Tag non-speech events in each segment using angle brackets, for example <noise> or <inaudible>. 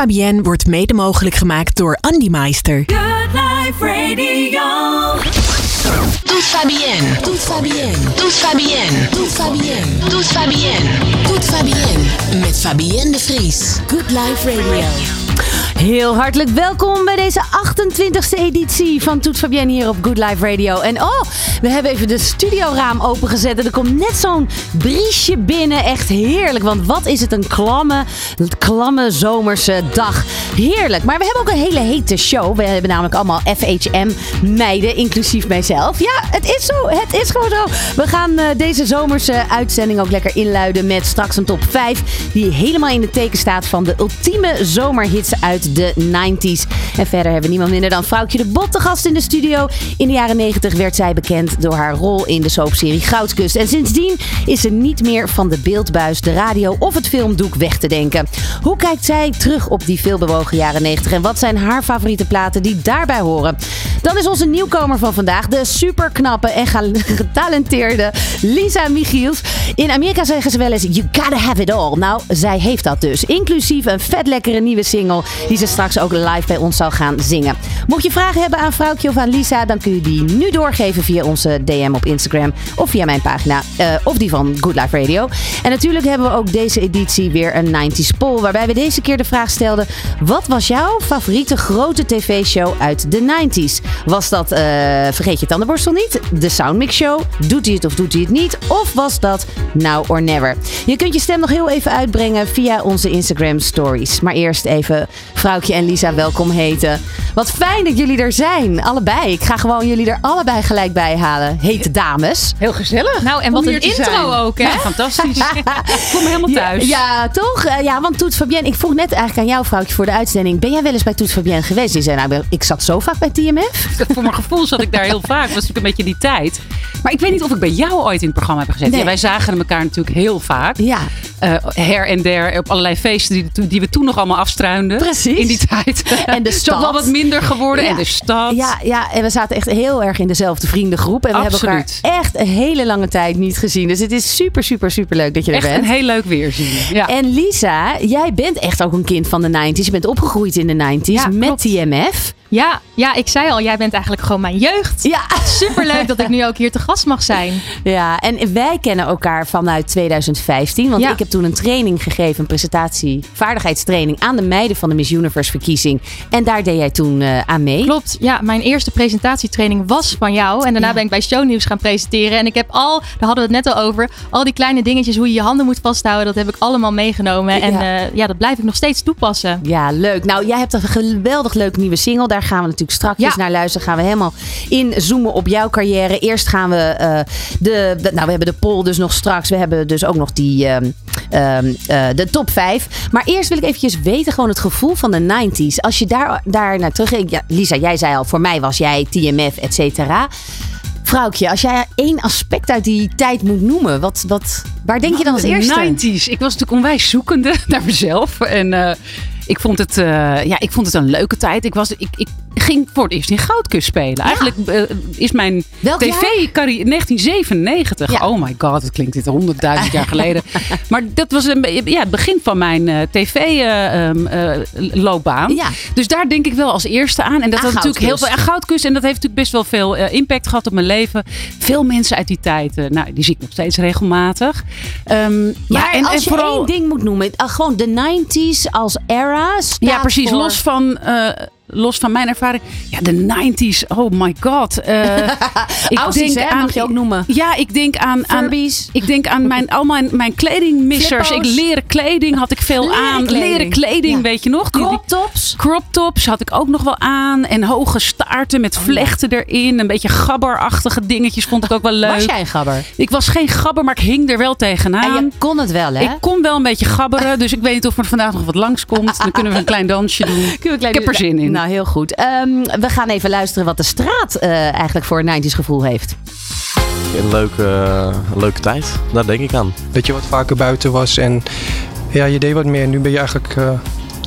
Fabienne wordt mede mogelijk gemaakt door Andy Meister. Good Life Radio. Doet Fabienne. Doet Fabienne. Doet Fabienne. Doet Fabienne. Doet Fabienne. Fabienne. Met Fabienne de Vries. Good Life Radio. Heel hartelijk welkom bij deze 28e editie van Toet Fabienne hier op Good Life Radio. En oh, we hebben even de studioraam opengezet en er komt net zo'n briesje binnen. Echt heerlijk, want wat is het een klamme, klamme zomerse dag. Heerlijk, maar we hebben ook een hele hete show. We hebben namelijk allemaal FHM-meiden, inclusief mijzelf. Ja, het is zo, het is gewoon zo. We gaan uh, deze zomerse uitzending ook lekker inluiden met straks een top 5 die helemaal in het teken staat van de ultieme zomerhits uit de 90s. En verder hebben we niemand minder dan Vrouwtje de Bot te gast in de studio. In de jaren 90 werd zij bekend door haar rol in de soapserie Goudkust. En sindsdien is ze niet meer van de beeldbuis, de radio of het filmdoek weg te denken. Hoe kijkt zij terug op die veelbewogen jaren 90 en wat zijn haar favoriete platen die daarbij horen? Dan is onze nieuwkomer van vandaag de superknappe en <laughs> getalenteerde Lisa Michiels. In Amerika zeggen ze wel eens, you gotta have it all. Nou, zij heeft dat dus. Inclusief een vet lekkere nieuwe single ze straks ook live bij ons zal gaan zingen. Mocht je vragen hebben aan Vrouwtje of aan Lisa, dan kun je die nu doorgeven via onze DM op Instagram of via mijn pagina uh, of die van Good Life Radio. En natuurlijk hebben we ook deze editie weer een 90s poll, waarbij we deze keer de vraag stelden: wat was jouw favoriete grote tv-show uit de 90s? Was dat, uh, vergeet je tandenborstel niet, de Soundmix Show? Doet hij het of doet hij het niet? Of was dat Now or Never? Je kunt je stem nog heel even uitbrengen via onze Instagram stories. Maar eerst even Vrouwtje en Lisa welkom heten. Wat fijn dat jullie er zijn, allebei. Ik ga gewoon jullie er allebei gelijk bij halen. Hete dames. Heel gezellig. Nou, en wat een intro zijn. ook, hè? Ja, <laughs> fantastisch. <laughs> ik me helemaal thuis. Ja, ja toch? Uh, ja, want Toets Fabienne, ik vroeg net eigenlijk aan jou, vrouwtje, voor de uitzending. Ben jij wel eens bij Toets Fabienne geweest? Die zei, nou, ik zat zo vaak bij TMF. <laughs> voor mijn gevoel zat ik daar heel vaak. Dat was natuurlijk een beetje die tijd. Maar ik weet niet of ik bij jou ooit in het programma heb gezeten. Nee. Ja, wij zagen elkaar natuurlijk heel vaak. Ja. Uh, her en der op allerlei feesten die, die we toen nog allemaal afstruinden. Precies. In die tijd. <laughs> En de stad. wel wat minder geworden. Ja. En de stad. Ja, ja, en we zaten echt heel erg in dezelfde vriendengroep. En we Absoluut. hebben elkaar echt een hele lange tijd niet gezien. Dus het is super, super, super leuk dat je er Echt bent. een heel leuk weerzien. Ja. En Lisa, jij bent echt ook een kind van de 90s. Je bent opgegroeid in de 90s Ja, met klopt. TMF. Ja, ja, ik zei al, jij bent eigenlijk gewoon mijn jeugd. Ja. Superleuk dat ik nu ook hier te gast mag zijn. Ja, en wij kennen elkaar vanuit 2015. Want Ja. ik heb toen een training gegeven, een presentatie, vaardigheidstraining aan de meiden van de Miss Universe verkiezing. En daar deed jij toen eh, aan mee. Klopt, ja, mijn eerste presentatietraining was van jou. En daarna Ja. ben ik bij Shownieuws gaan presenteren. En ik heb al, daar hadden we het net al over, al die kleine dingetjes, hoe je je handen moet vasthouden, dat heb ik allemaal meegenomen. En Ja. ja, ja dat blijf ik nog steeds toepassen. Ja, leuk. Nou, jij hebt een geweldig leuk nieuwe single. Daar gaan we natuurlijk straks Ja. naar luisteren. Gaan we helemaal inzoomen op jouw carrière. Eerst gaan we eh, de, de- Nou, we hebben de poll dus nog straks. We hebben dus ook nog die... ehm, ehm, eh, de top 5. Maar eerst wil ik eventjes weten, gewoon het gevoel van de 90s. Als je daar, daar naar terug... Ja, Lisa, jij zei al, voor mij was jij TMF, et cetera. Vrouwtje, als jij één aspect uit die tijd moet noemen, wat, wat, waar denk je dan als De eerste? 90s. Ik was natuurlijk onwijs zoekende <laughs> naar mezelf. En eh, ik, vond het, eh, ja, ik vond het een leuke tijd. Ik, was, ik, ik ging voor het eerst in Goudkust spelen. Eigenlijk eh, is mijn tv-carrière 1997. Ja. Oh my god, het klinkt dit honderdduizend jaar geleden. <laughs> Maar dat was een, ja, het begin van mijn eh, tv-loopbaan. Ja. Dus daar denk ik wel als eerste aan. En dat Aan had natuurlijk heel veel aan Goudkust. En dat heeft natuurlijk best wel veel eh, impact gehad op mijn leven. Veel mensen uit die tijd, eh, nou, die zie ik nog steeds regelmatig. Ehm, Maar en, als en je vooral. één ding moet noemen, gewoon de 90s als era. Ja, precies. voor- Los van, eh, los van mijn ervaring. Ja, de 90s. Oh my god. Eh, <laughs> ik Aussies, hè, mag je ook noemen. Ja, ik denk aan. aan ik denk aan mijn, al mijn, mijn kledingmissers. Ik leren kleding had ik veel Leren aan. kleding. Leren kleding, Ja. weet je nog? Crop tops. Crop tops had ik ook nog wel aan. En hoge staarten met vlechten erin. Een beetje gabberachtige dingetjes vond ik ook wel leuk. Was jij een gabber? Ik was geen gabber, maar ik hing er wel tegenaan. En je kon het wel, hè? Ik kon wel een beetje gabberen, dus ik weet niet of er vandaag nog wat langskomt. Dan kunnen we een klein dansje doen. <laughs> Ik heb er zin in. Nou, heel goed. Ehm, we gaan even luisteren wat de straat eh, eigenlijk voor een 90s gevoel heeft. Een leuke, een leuke tijd, daar denk ik aan. dat je wat vaker buiten was en ja, je deed wat meer. Nu ben je eigenlijk, eh,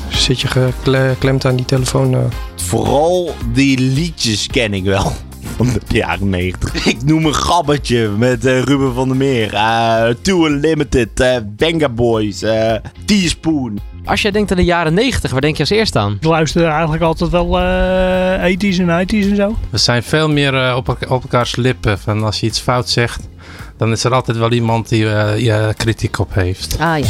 zit je geklemd aan die telefoon. eh. Vooral die liedjes ken ik wel. Van de jaren 90. <laughs> Ik noem een gabbertje met eh, Ruben van der Meer. eh Two Unlimited, eh Benga Boys, eh Teaspoon. Als jij denkt aan de jaren 90, waar denk je als eerst aan? Ik luister eigenlijk altijd wel eh 80s en 90s en zo. We zijn veel meer op, op elkaars lippen. Van als je iets fout zegt, dan is er altijd wel iemand die je kritiek op heeft. Ah ja,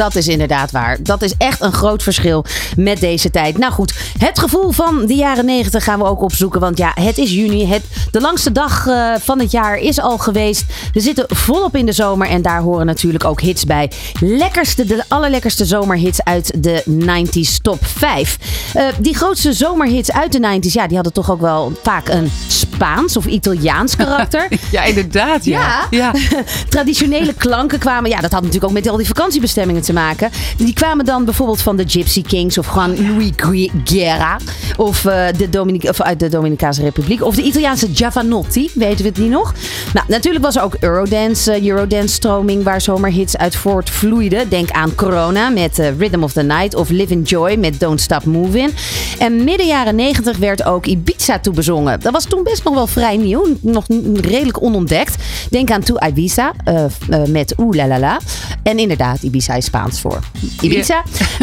dat is inderdaad waar. Dat is echt een groot verschil met deze tijd. Nou goed, het gevoel van de jaren 90 gaan we ook opzoeken. Want ja, het is juni. Het, de langste dag eh, van het jaar is al geweest. We zitten volop in de zomer en daar horen natuurlijk ook hits bij. Lekkerste, de allerlekkerste zomerhits uit de 90s top 5. Eh, die grootste zomerhits uit de 90s, ja, die hadden toch ook wel vaak een Spaans of Italiaans karakter. <laughs> Ja, inderdaad. Ja. Ja. <laughs> Traditionele klanken kwamen. Ja, dat had natuurlijk ook met al die vakantiebestemmingen te maken. Die kwamen dan bijvoorbeeld van de Gypsy Kings of gewoon Louis Guerra. Of, eh, de Dominic of uit de Dominicaanse Republiek. Of de Italiaanse Giovanotti. Weten we het niet nog? Nou, natuurlijk was er ook Eurodance, eh, Eurodance stroming waar zomerhits uit voortvloeiden. Denk aan Corona met eh, Rhythm of the Night. Of Live in Joy met Don't Stop Moving. En midden jaren 90 werd ook Ibiza toebezongen. Dat was toen best nog wel vrij nieuw. Nog redelijk onontdekt. Denk aan To Ibiza eh, eh, met Oeh la la la. En inderdaad, Ibiza is Spaans voor Ibiza.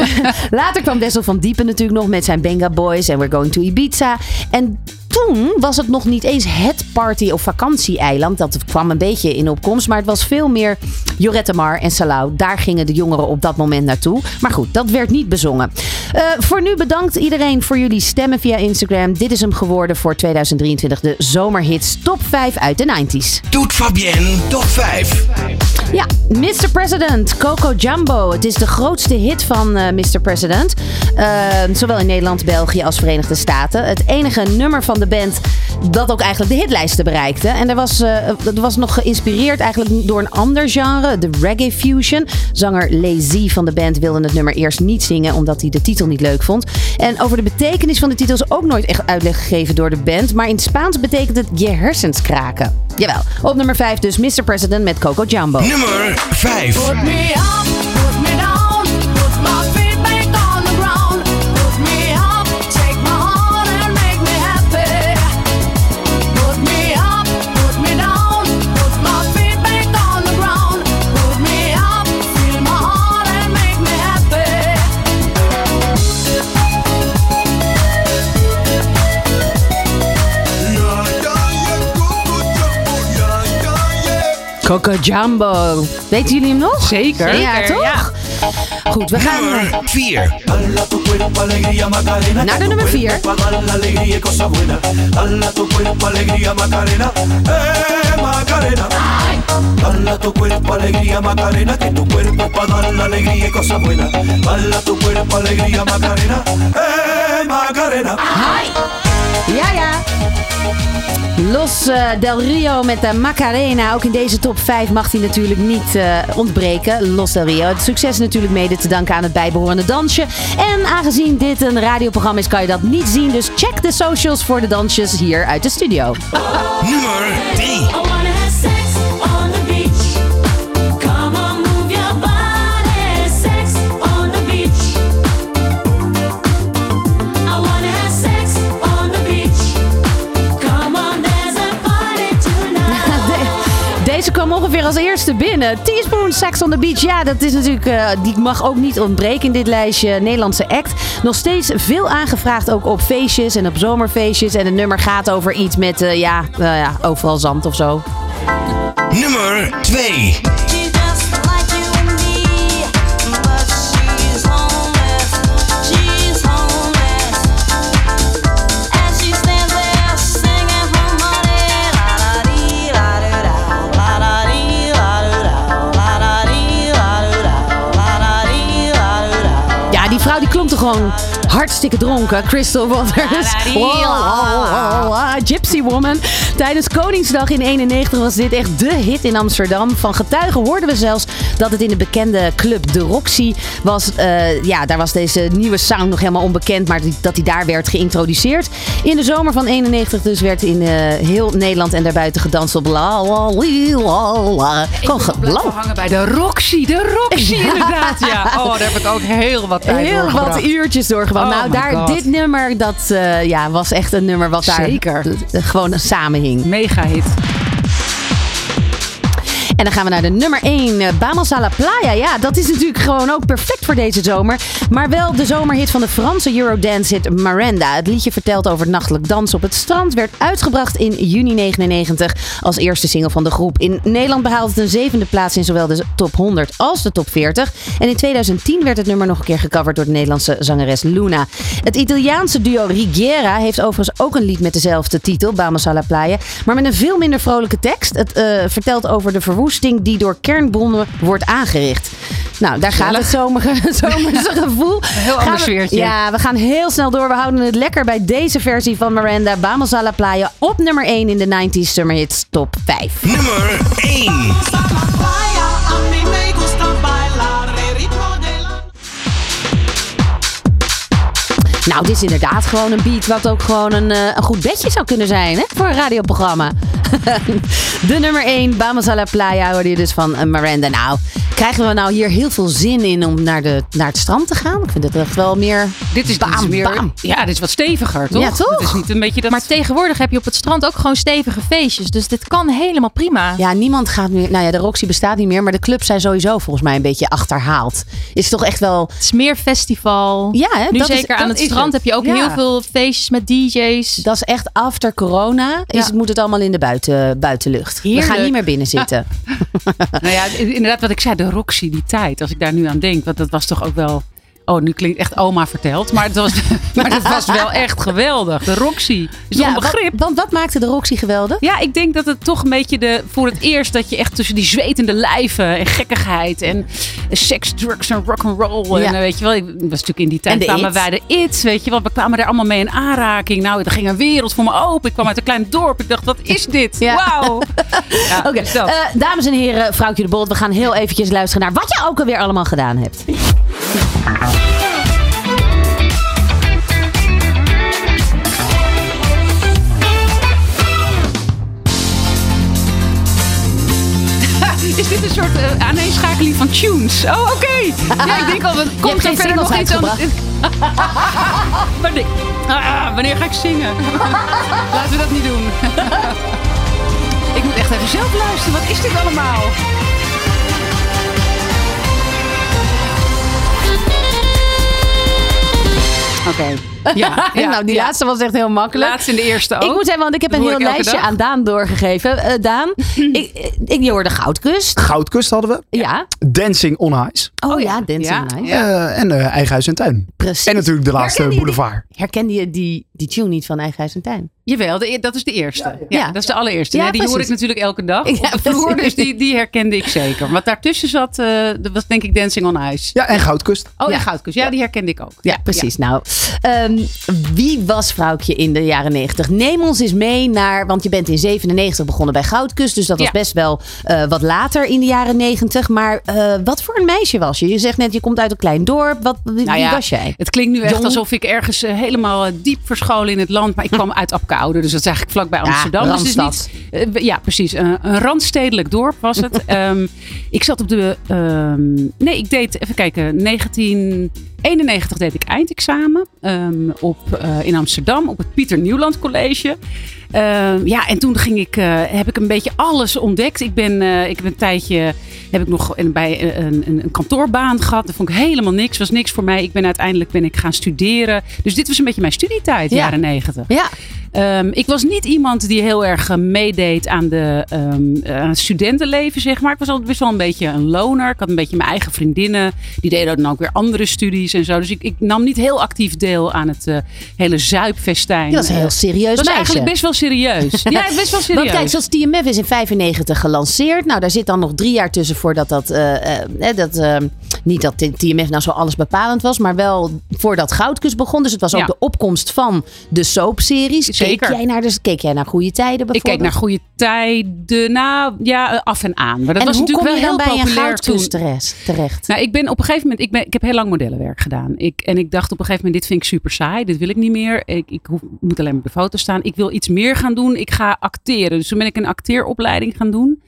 <laughs> Later kwam Wessel van Diepen natuurlijk nog met zijn Benga Boys en We're Going to Ibiza. En toen was het nog niet eens het party- of vakantieeiland. Dat kwam een beetje in opkomst. Maar het was veel meer Jorette Mar en Salau. Daar gingen de jongeren op dat moment naartoe. Maar goed, dat werd niet bezongen. Eh, voor nu bedankt iedereen voor jullie stemmen via Instagram. Dit is hem geworden voor 2023. De zomerhits top 5 uit de 90s. Doet Fabienne top 5. Ja, Mr. President, Coco Jumbo. Het is de grootste hit van eh, Mr. President. Eh, zowel in Nederland, België als Verenigde Staten. Het enige nummer van de band dat ook eigenlijk de hitlijsten bereikte. En er was, eh, het was nog geïnspireerd eigenlijk door een ander genre, de reggae fusion. Zanger Lazy van de band wilde het nummer eerst niet zingen omdat hij de titel niet leuk vond. En over de betekenis van de titel is ook nooit echt uitleg gegeven door de band. Maar in het Spaans betekent het je hersens kraken. Jawel. Op nummer 5 dus Mr. President met Coco Jumbo. Nummer 5. Coco Jumbo. Weten jullie hem nog? Zeker. Ja, Zeker, toch? Goed, we gaan Nummer 4. naar de nummer 4. alegría y cosa buena. Dala tu cuerpo alegría Macarena, eh Macarena. Dala tu cuerpo alegría Macarena, que tu cuerpo es para dar la alegría y cosa buena. Dala tu cuerpo alegría Macarena, eh Macarena. Ja, ja. Los eh, Del Rio met de Macarena. Ook in deze top 5 mag hij natuurlijk niet eh, ontbreken. Los Del Rio. Het succes natuurlijk mede te danken aan het bijbehorende dansje. En aangezien dit een radioprogramma is, kan je dat niet zien. Dus check de socials voor de dansjes hier uit de studio. Nummer 3. Kwam ongeveer als eerste binnen. Teaspoon Sex on the Beach. Ja, dat is natuurlijk, eh, die mag ook niet ontbreken in dit lijstje. Nederlandse act. Nog steeds veel aangevraagd ook op feestjes en op zomerfeestjes. En het nummer gaat over iets met, eh, ja, nou ja, overal zand of zo. Nummer 2. Die klonk toch gewoon hartstikke dronken. Crystal Waters. Wow, wow, wow, wow. Gypsy Woman. Tijdens Koningsdag in 91 was dit echt de hit in Amsterdam. Van getuigen hoorden we zelfs dat het in de bekende club De Roxy was. Eh, ja, daar was deze nieuwe sound nog helemaal onbekend. Maar die- dat hij daar werd geïntroduceerd. In de zomer van 91 dus werd in eh, heel Nederland en daarbuiten gedanst op la la la la. Gewoon hangen bij de Roxy. De Roxy Ja. inderdaad. Ja. Oh, daar heb ik ook heel wat tijd Heel wat uurtjes doorgebracht. Oh nou, daar, God. dit nummer, dat eh, ja, was echt een nummer wat daar Zeker. eh, gewoon samenhing. Mega hit. En dan gaan we naar de nummer 1, uh, Vamos a la Playa. Ja, dat is natuurlijk gewoon ook perfect voor deze zomer. Maar wel de zomerhit van de Franse Eurodance-hit Miranda. Het liedje vertelt over het nachtelijk dansen op het strand. Werd uitgebracht in juni 99 als eerste single van de groep. In Nederland behaalde het een zevende plaats in zowel de top 100 als de top 40. En in 2010 werd het nummer nog een keer gecoverd door de Nederlandse zangeres Luna. Het Italiaanse duo Righiera heeft overigens ook een lied met dezelfde titel, Vamos Playa. Maar met een veel minder vrolijke tekst. Het eh, vertelt over de verwoesting die door kernbommen wordt aangericht. Nou, daar gaat het <laughs> zomerse, zomerse gevoel. Heel Gaan ander we- sfeertje. Ja, we gaan heel snel door. We houden het lekker bij deze versie van Miranda. Vamos a la Playa op nummer 1 in de 90s Summer Hits Top 5. Nummer 1. Nou, dit is inderdaad gewoon een beat wat ook gewoon een, eh, een goed bedje zou kunnen zijn hè, voor een radioprogramma. <laughs> De nummer 1, Vamos a la Playa, hoorde je dus van eh, Miranda. Nou, krijgen we nou hier heel veel zin in om naar, de, naar het strand te gaan? Ik vind het echt wel meer Dit is, dit is Bam, meer, bam. Ja, dit is wat steviger, toch? Ja, toch? Het is niet een beetje dat... Maar tegenwoordig heb je op het strand ook gewoon stevige feestjes. Dus dit kan helemaal prima. Ja, niemand gaat meer. Nou ja, de Roxy bestaat niet meer, maar de clubs zijn sowieso volgens mij een beetje achterhaald. Is toch echt wel. Het is meer festival. Ja, hè? Nu dat is- zeker aan het strand heb je ook Ja. heel veel feestjes met DJ's. Dat is echt after corona. Is Ja. het, moet het allemaal in de buiten, buitenlucht. We Heerlijk. gaan niet meer binnen zitten. <laughs> Nou ja, inderdaad wat ik zei, de Roxy, die tijd. Als ik daar nu aan denk, want dat was toch ook wel... Oh, nu klinkt echt oma verteld. Maar het was, <laughs> maar het was wel echt geweldig. De Roxy. Is ja, begrip? want wat maakte de Roxy geweldig? Ja, ik denk dat het toch een beetje de, voor het eerst dat je echt tussen die zwetende lijven en gekkigheid en seks, drugs en rock'n'roll. Ja. En eh, weet je wel, ik was natuurlijk in die tijd kwamen It. wij de It, weet je wel. We kwamen daar allemaal mee in aanraking. Nou, er ging een wereld voor me open. Ik kwam uit een klein dorp. Ik dacht, wat is dit? Ja. Wauw. <laughs> Ja, Oké, dus dat. eh, dames en heren, vrouwtje de Bolt. We gaan heel eventjes luisteren naar wat je ook alweer allemaal gedaan hebt. Soort eh, aaneenschakeling van tunes? Oh, oké. <laughs> Ja, ik denk al, wat komt er verder nog iets aan? wanneer, ah, wanneer ga ik zingen? <laughs> Laten we dat niet doen. <laughs> ik moet echt even zelf luisteren. Wat is dit allemaal? Oké. <laughs> Ja, ja, nou, die ja. laatste was echt heel makkelijk. Laatst in de eerste ook. Ik moet zeggen, want ik heb een heel ik lijstje dag. aan Daan doorgegeven. Eh, Daan, ik, ik, je hoorde Goudkust. Goudkust hadden we. Ja. Dancing on Ice. Oh, ja, Dancing Ja. Nice. Eh, en eh, Eigen Huis en Tuin. Precies. En natuurlijk de laatste Herkende je die- Boulevard. Herkende je die, die tune niet van Eigen Huis en Tuin? Jawel, de, dat is de eerste. Ja, Ja. dat is de allereerste. Ja, Nee, die hoor ik natuurlijk elke dag Ja, op de vloer. Dus die, die herkende ik zeker. Wat daartussen zat, eh, dat was denk ik Dancing on Ice. Ja, en Goudkust. Oh ja, Ja. Goudkus. Ja, die herkende ik ook. Ja, precies. Nou, wie was vrouwtje in de jaren 90? Neem ons eens mee naar, want je bent in 97 begonnen bij Goudkust, dus dat was Ja. best wel eh, wat later in de jaren 90. Maar eh, wat voor een meisje was je? Je zegt net, je komt uit een klein dorp. Wat, wie, Nou ja, was jij? Het klinkt nu echt Jong? alsof ik ergens eh, helemaal diep verscholen in het land. Maar ik kwam uit Apkoude, dus dat is eigenlijk vlakbij Amsterdam. dus is Randstad. niet, ja, precies. Een, randstedelijk dorp was het. <laughs> Ehm, ik zat op de... ehm, nee, ik deed... Even kijken. 1991 deed ik eindexamen ehm, op, eh, in Amsterdam op het Pieter Nieuwland College. Ehm, ja, en toen ging ik, eh, heb ik een beetje alles ontdekt. Ik ben, eh, ik heb een tijdje heb ik nog een, bij een, een, een kantoorbaan gehad. Dat vond ik helemaal niks. Was niks voor mij. Ik ben uiteindelijk ben ik gaan studeren. Dus dit was een beetje mijn studietijd, Ja. jaren negentig. Ja. Ehm, ik was niet iemand die heel erg eh, meedeed aan, de, ehm, aan het studentenleven, zeg maar. Ik was altijd best wel een beetje een loner. Ik had een beetje mijn eigen vriendinnen. Die deden dan ook weer andere studies en zo. Dus ik, ik nam niet heel actief deel aan het eh, hele zuipfestijn. Je was een heel serieus Dat was meisje. eigenlijk best wel serieus. <laughs> Ja, best wel serieus. Want kijk, zoals TMF is in 95 gelanceerd. Nou, daar zit dan nog drie jaar tussen voordat dat... eh, eh, dat eh, niet dat TMF nou zo alles bepalend was, maar wel voordat Goudkus begon. Dus het was ook Ja. de opkomst van de soapseries. Keek Zeker. jij naar, de, keek jij naar Goede Tijden ik bijvoorbeeld? keek naar goede tijden. Nou, ja, af en aan. Maar dat en was natuurlijk wel heel bij populair toen. Goudkus terecht? terecht? Nou, ik ben op een gegeven moment, ik, ben, ik heb heel lang modellenwerk gedaan. Ik, en ik dacht op een gegeven moment, dit vind ik super saai. Dit wil ik niet meer. Ik, ik hoef, moet alleen maar op de foto staan. Ik wil iets meer gaan doen. Ik ga acteren. Dus toen ben ik een acteeropleiding gaan doen.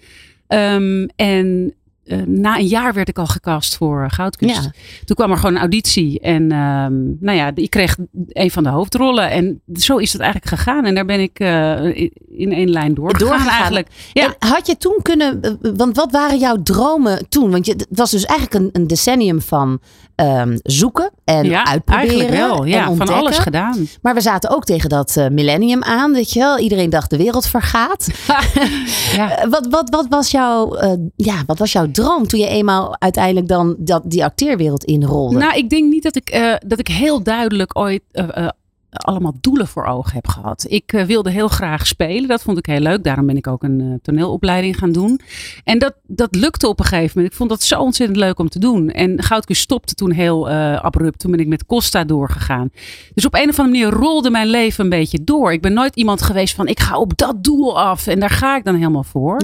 Ehm, en eh, na een jaar werd ik al gecast voor Goudkust. Ja. Toen kwam er gewoon een auditie. En ehm, nou ja, ik kreeg een van de hoofdrollen. En zo is het eigenlijk gegaan. En daar ben ik eh, in- één lijn doorgegaan, Doorgegaan. eigenlijk. Ja. En had je toen kunnen, eh, want wat waren jouw dromen toen? Want je, het was dus eigenlijk een, een decennium van ehm, zoeken en Ja, uitproberen. eigenlijk wel. Ja, en van alles gedaan. Maar we zaten ook tegen dat millennium aan, weet je wel. Iedereen dacht de wereld vergaat. <laughs> Eh, <laughs> wat, wat, wat, was jouw, ja, wat was jouw droom toen je eenmaal uiteindelijk dan dat, die acteerwereld inrolde? Nou, ik denk niet dat ik, eh, dat ik heel duidelijk ooit eh, eh, allemaal doelen voor ogen heb gehad. Ik wilde heel graag spelen. Dat vond ik heel leuk. Daarom ben ik ook een toneelopleiding gaan doen. En dat, dat lukte op een gegeven moment. Ik vond dat zo ontzettend leuk om te doen. En Goudkus stopte toen heel abrupt. Toen ben ik met Costa doorgegaan. Dus op een of andere manier rolde mijn leven een beetje door. Ik ben nooit iemand geweest van ik ga op dat doel af. En daar ga ik dan helemaal voor.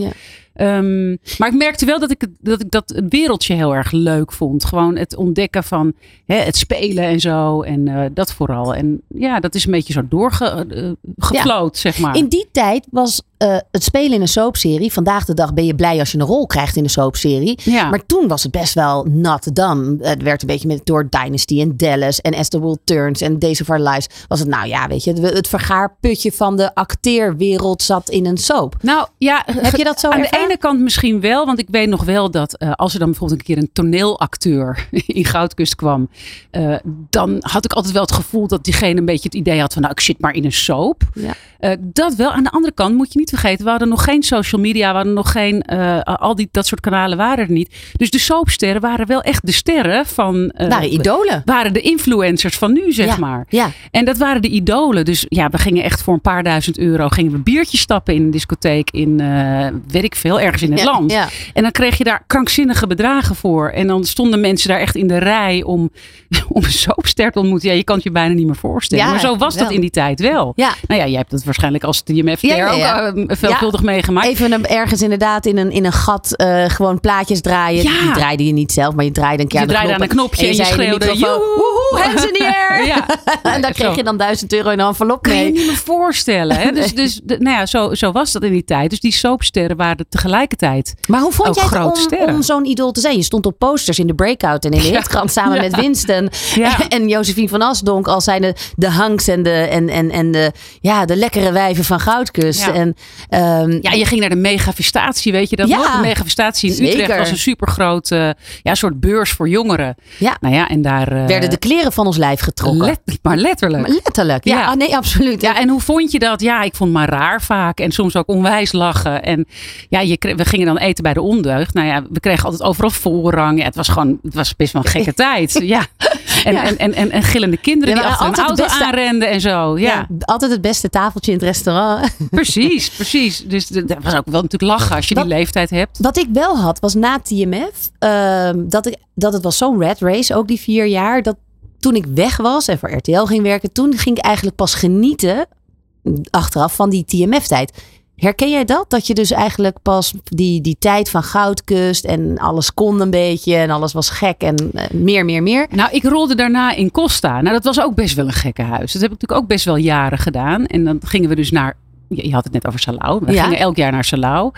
Ehm, maar ik merkte wel dat ik, dat ik dat wereldje heel erg leuk vond. Gewoon het ontdekken van hè, het spelen en zo. En eh, dat vooral. En ja, dat is een beetje zo doorgefloot, zeg maar. In die tijd was eh, het spelen in een soapserie. Vandaag de dag ben je blij als je een rol krijgt in een soapserie. Ja. Maar toen was het best wel not done. Het werd een beetje met, door Dynasty en Dallas en As the World Turns en Days of Our Lives. Was het nou ja, weet je, het, het vergaarputje van de acteerwereld zat in een soap. Nou ja, Heb je dat zo Aan ervaren? de ene kant misschien wel, want ik weet nog wel dat eh, als er dan bijvoorbeeld een keer een toneelacteur <laughs> in Goudkust kwam, eh, dan had ik altijd wel het gevoel dat diegene een beetje het idee had van nou ik zit maar in een soap. Ja. Dat wel. Aan de andere kant moet je niet vergeten, we hadden nog geen social media, we hadden nog geen, eh, al die, dat soort kanalen waren er niet. Dus de soapsterren waren wel echt de sterren van... eh, Waren idolen. Waren de influencers van nu, zeg Ja, maar. ja. En dat waren de idolen. Dus ja, we gingen echt voor een paar duizend euro gingen we biertjes stappen in een discotheek in, eh, weet ik veel, ergens in het Ja, land. ja. En dan kreeg je daar krankzinnige bedragen voor. En dan stonden mensen daar echt in de rij om, <laughs> om een soapster te ontmoeten. Ja, je kan het je bijna niet meer voorstellen. Ja, maar zo was wel. dat in die tijd wel. Ja. Nou ja, jij hebt dat waarschijnlijk als TMF Ja, ja, ja. ook veelvuldig Ja, meegemaakt. Even een, ergens inderdaad in een, in een gat eh, gewoon plaatjes draaien. Ja. Die draaide je niet zelf, maar je draaide een keer Je aan draaide aan een knopje en je schreeuwde, "Joehoe!" hands in the <laughs> air. Ja. <laughs> en dan kreeg je dan duizend euro in een envelop kan je mee. niet meer voorstellen. Hè? <laughs> Dus, dus nou ja, zo, zo was dat in die tijd. Dus die soapsterren waren tegelijkertijd Maar hoe vond jij het om, om zo'n idool te zijn? Je stond op posters in de Breakout en in de. Hitkrant samen met Winston en Josephine van Asdonk als zijn de, de hanks en de, en, en, en de, ja, de lekkere wijven van Goudkust. Ja. En, ehm, Ja, je ging naar de megafestatie, weet je dat Ja, nog? De megafestatie in zeker. Utrecht was een supergroot eh, ja, soort beurs voor jongeren. Ja. Nou ja, en daar... eh, werden de kleren van ons lijf getrokken. let- maar letterlijk. Maar letterlijk, ja. Ja. Ah, nee, absoluut. Ja, en hoe vond je dat? Ja, ik vond het maar raar vaak. En soms ook onwijs lachen. En ja, je we gingen dan eten bij de ondeugd. Nou ja, we kregen altijd overal voorrang. Ja, het was gewoon, het was best wel een gekke <laughs> tijd. Ja. En, Ja. En, en, en, en gillende kinderen die achter een auto beste- aanrenden en zo. Ja, Ja, altijd het beste tafeltje in het restaurant. precies, precies. Dus dat was ook wel natuurlijk lachen als je die leeftijd hebt. Wat ik wel had, was na TMF, ehm, dat, ik, dat het was zo'n red race, ook die vier jaar, dat toen ik weg was en voor RTL ging werken, toen ging ik eigenlijk pas genieten, achteraf, van die TMF-tijd. Herken jij dat? Dat je dus eigenlijk pas die, die tijd van Goudkust en alles kon een beetje en alles was gek en eh, meer, meer, meer. Nou, ik rolde daarna in Costa. Nou, dat was ook best wel een gekke huis. Dat heb ik natuurlijk ook best wel jaren gedaan. En dan gingen we dus naar. Je je had het net over Salau. We Ja. gingen elk jaar naar Salau.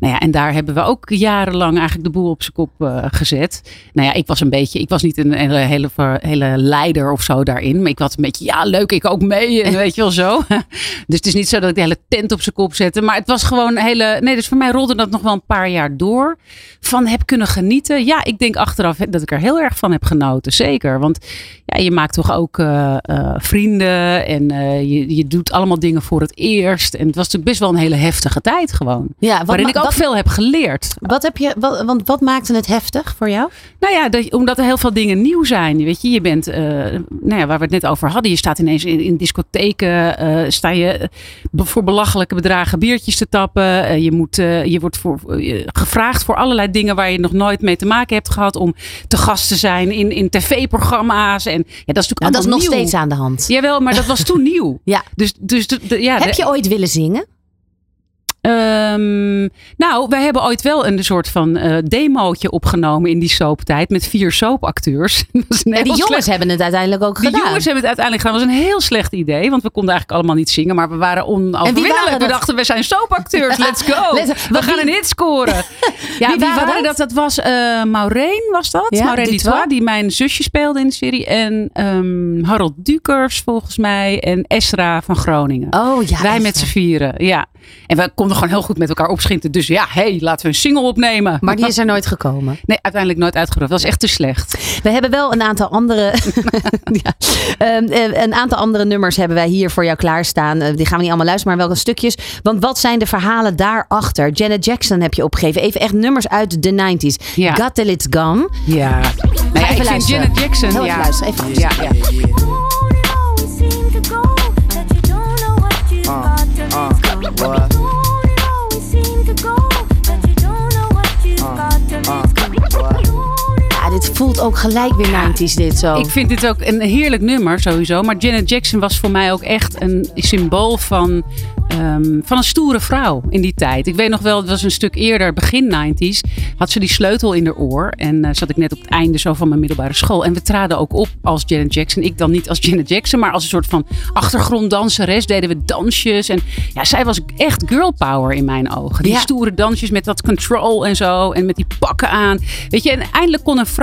Nou ja, en daar hebben we ook jarenlang eigenlijk de boel op zijn kop eh, gezet. Nou ja, ik was een beetje, ik was niet een hele, hele, hele leider of zo daarin. Maar ik was een beetje, ja, leuk, ik ook mee. En <laughs> weet je wel zo. <laughs> Dus het is niet zo dat ik de hele tent op zijn kop zette. Maar het was gewoon een hele. Nee, dus voor mij rolde dat nog wel een paar jaar door. Van heb kunnen genieten. Ja, ik denk achteraf dat ik er heel erg van heb genoten. Zeker. Want ja, je maakt toch ook eh, eh, vrienden. En je, je doet allemaal dingen voor het eerst. En het was natuurlijk best wel een hele heftige tijd gewoon. Ja, wat waarin ik ook wat- veel heb geleerd. Wat heb je, wat, want wat maakte het heftig voor jou? Nou ja, dat, omdat er heel veel dingen nieuw zijn. Weet je, je bent, eh, nou ja, waar we het net over hadden. Je staat ineens in, in discotheken. eh, sta je eh, voor belachelijke bedragen biertjes te tappen. Je, moet, je wordt voor, gevraagd voor allerlei dingen waar je nog nooit mee te maken hebt gehad. Om te gast te zijn in, in tv-programma's. En ja, dat is natuurlijk Nou, dat is nog nieuw. steeds aan de hand. Jawel, maar dat was toen <laughs> nieuw. Ja. Dus, dus de, de- ja, Heb je ooit willen zingen? Ehm, nou, wij hebben ooit wel een soort van eh demootje opgenomen in die soaptijd met vier soapacteurs. <laughs> En die jongens slecht- hebben het uiteindelijk ook Die gedaan. jongens hebben het uiteindelijk gedaan. Dat was een heel slecht idee, want we konden eigenlijk allemaal niet zingen, maar we waren onoverwinnelijk. We dachten, we zijn soapacteurs, let's go. <laughs> Let's- we gaan wie- een hit scoren. <laughs> Ja, Wie wie, waren dat? dat? Was eh Maureen, was dat? Ja, Maureen Dutois. Die mijn zusje speelde in de serie. En ehm, Harold Dukers, volgens mij. En Esra van Groningen. Oh ja. Wij met z'n vieren, ja. En we konden gewoon heel goed met elkaar opschieten. Dus ja, hey, laten we een single opnemen. Maar die is er nooit gekomen. Nee, uiteindelijk nooit uitgebracht. Dat was echt te slecht. We hebben wel een aantal andere, <laughs> ja, Ehm, eh, een aantal andere nummers hebben wij hier voor jou klaarstaan. Eh, die gaan we niet allemaal luisteren, maar wel stukjes. Want wat zijn de verhalen daarachter? Janet Jackson heb je opgegeven. Even echt nummers uit de 90s. Ja. Got Till It's Gone. Ja. Ja, even ik vind luisteren. Janet Jackson. Heel ja. even luisteren, even luisteren. Ja, ja. Ja, dit voelt ook gelijk weer 90s dit zo. Ik vind dit ook een heerlijk nummer sowieso. Maar Janet Jackson was voor mij ook echt een symbool van, ehm, van een stoere vrouw in die tijd. Ik weet nog wel, het was een stuk eerder, begin 90s, had ze die sleutel in haar oor. En eh, zat ik net op het einde zo van mijn middelbare school. En we traden ook op als Janet Jackson. Ik dan niet als Janet Jackson, maar als een soort van achtergronddanseres deden we dansjes. En ja, zij was echt girl power in mijn ogen. Die Ja. stoere dansjes met dat control en zo. En met die pakken aan. Weet je, en eindelijk kon een vrouw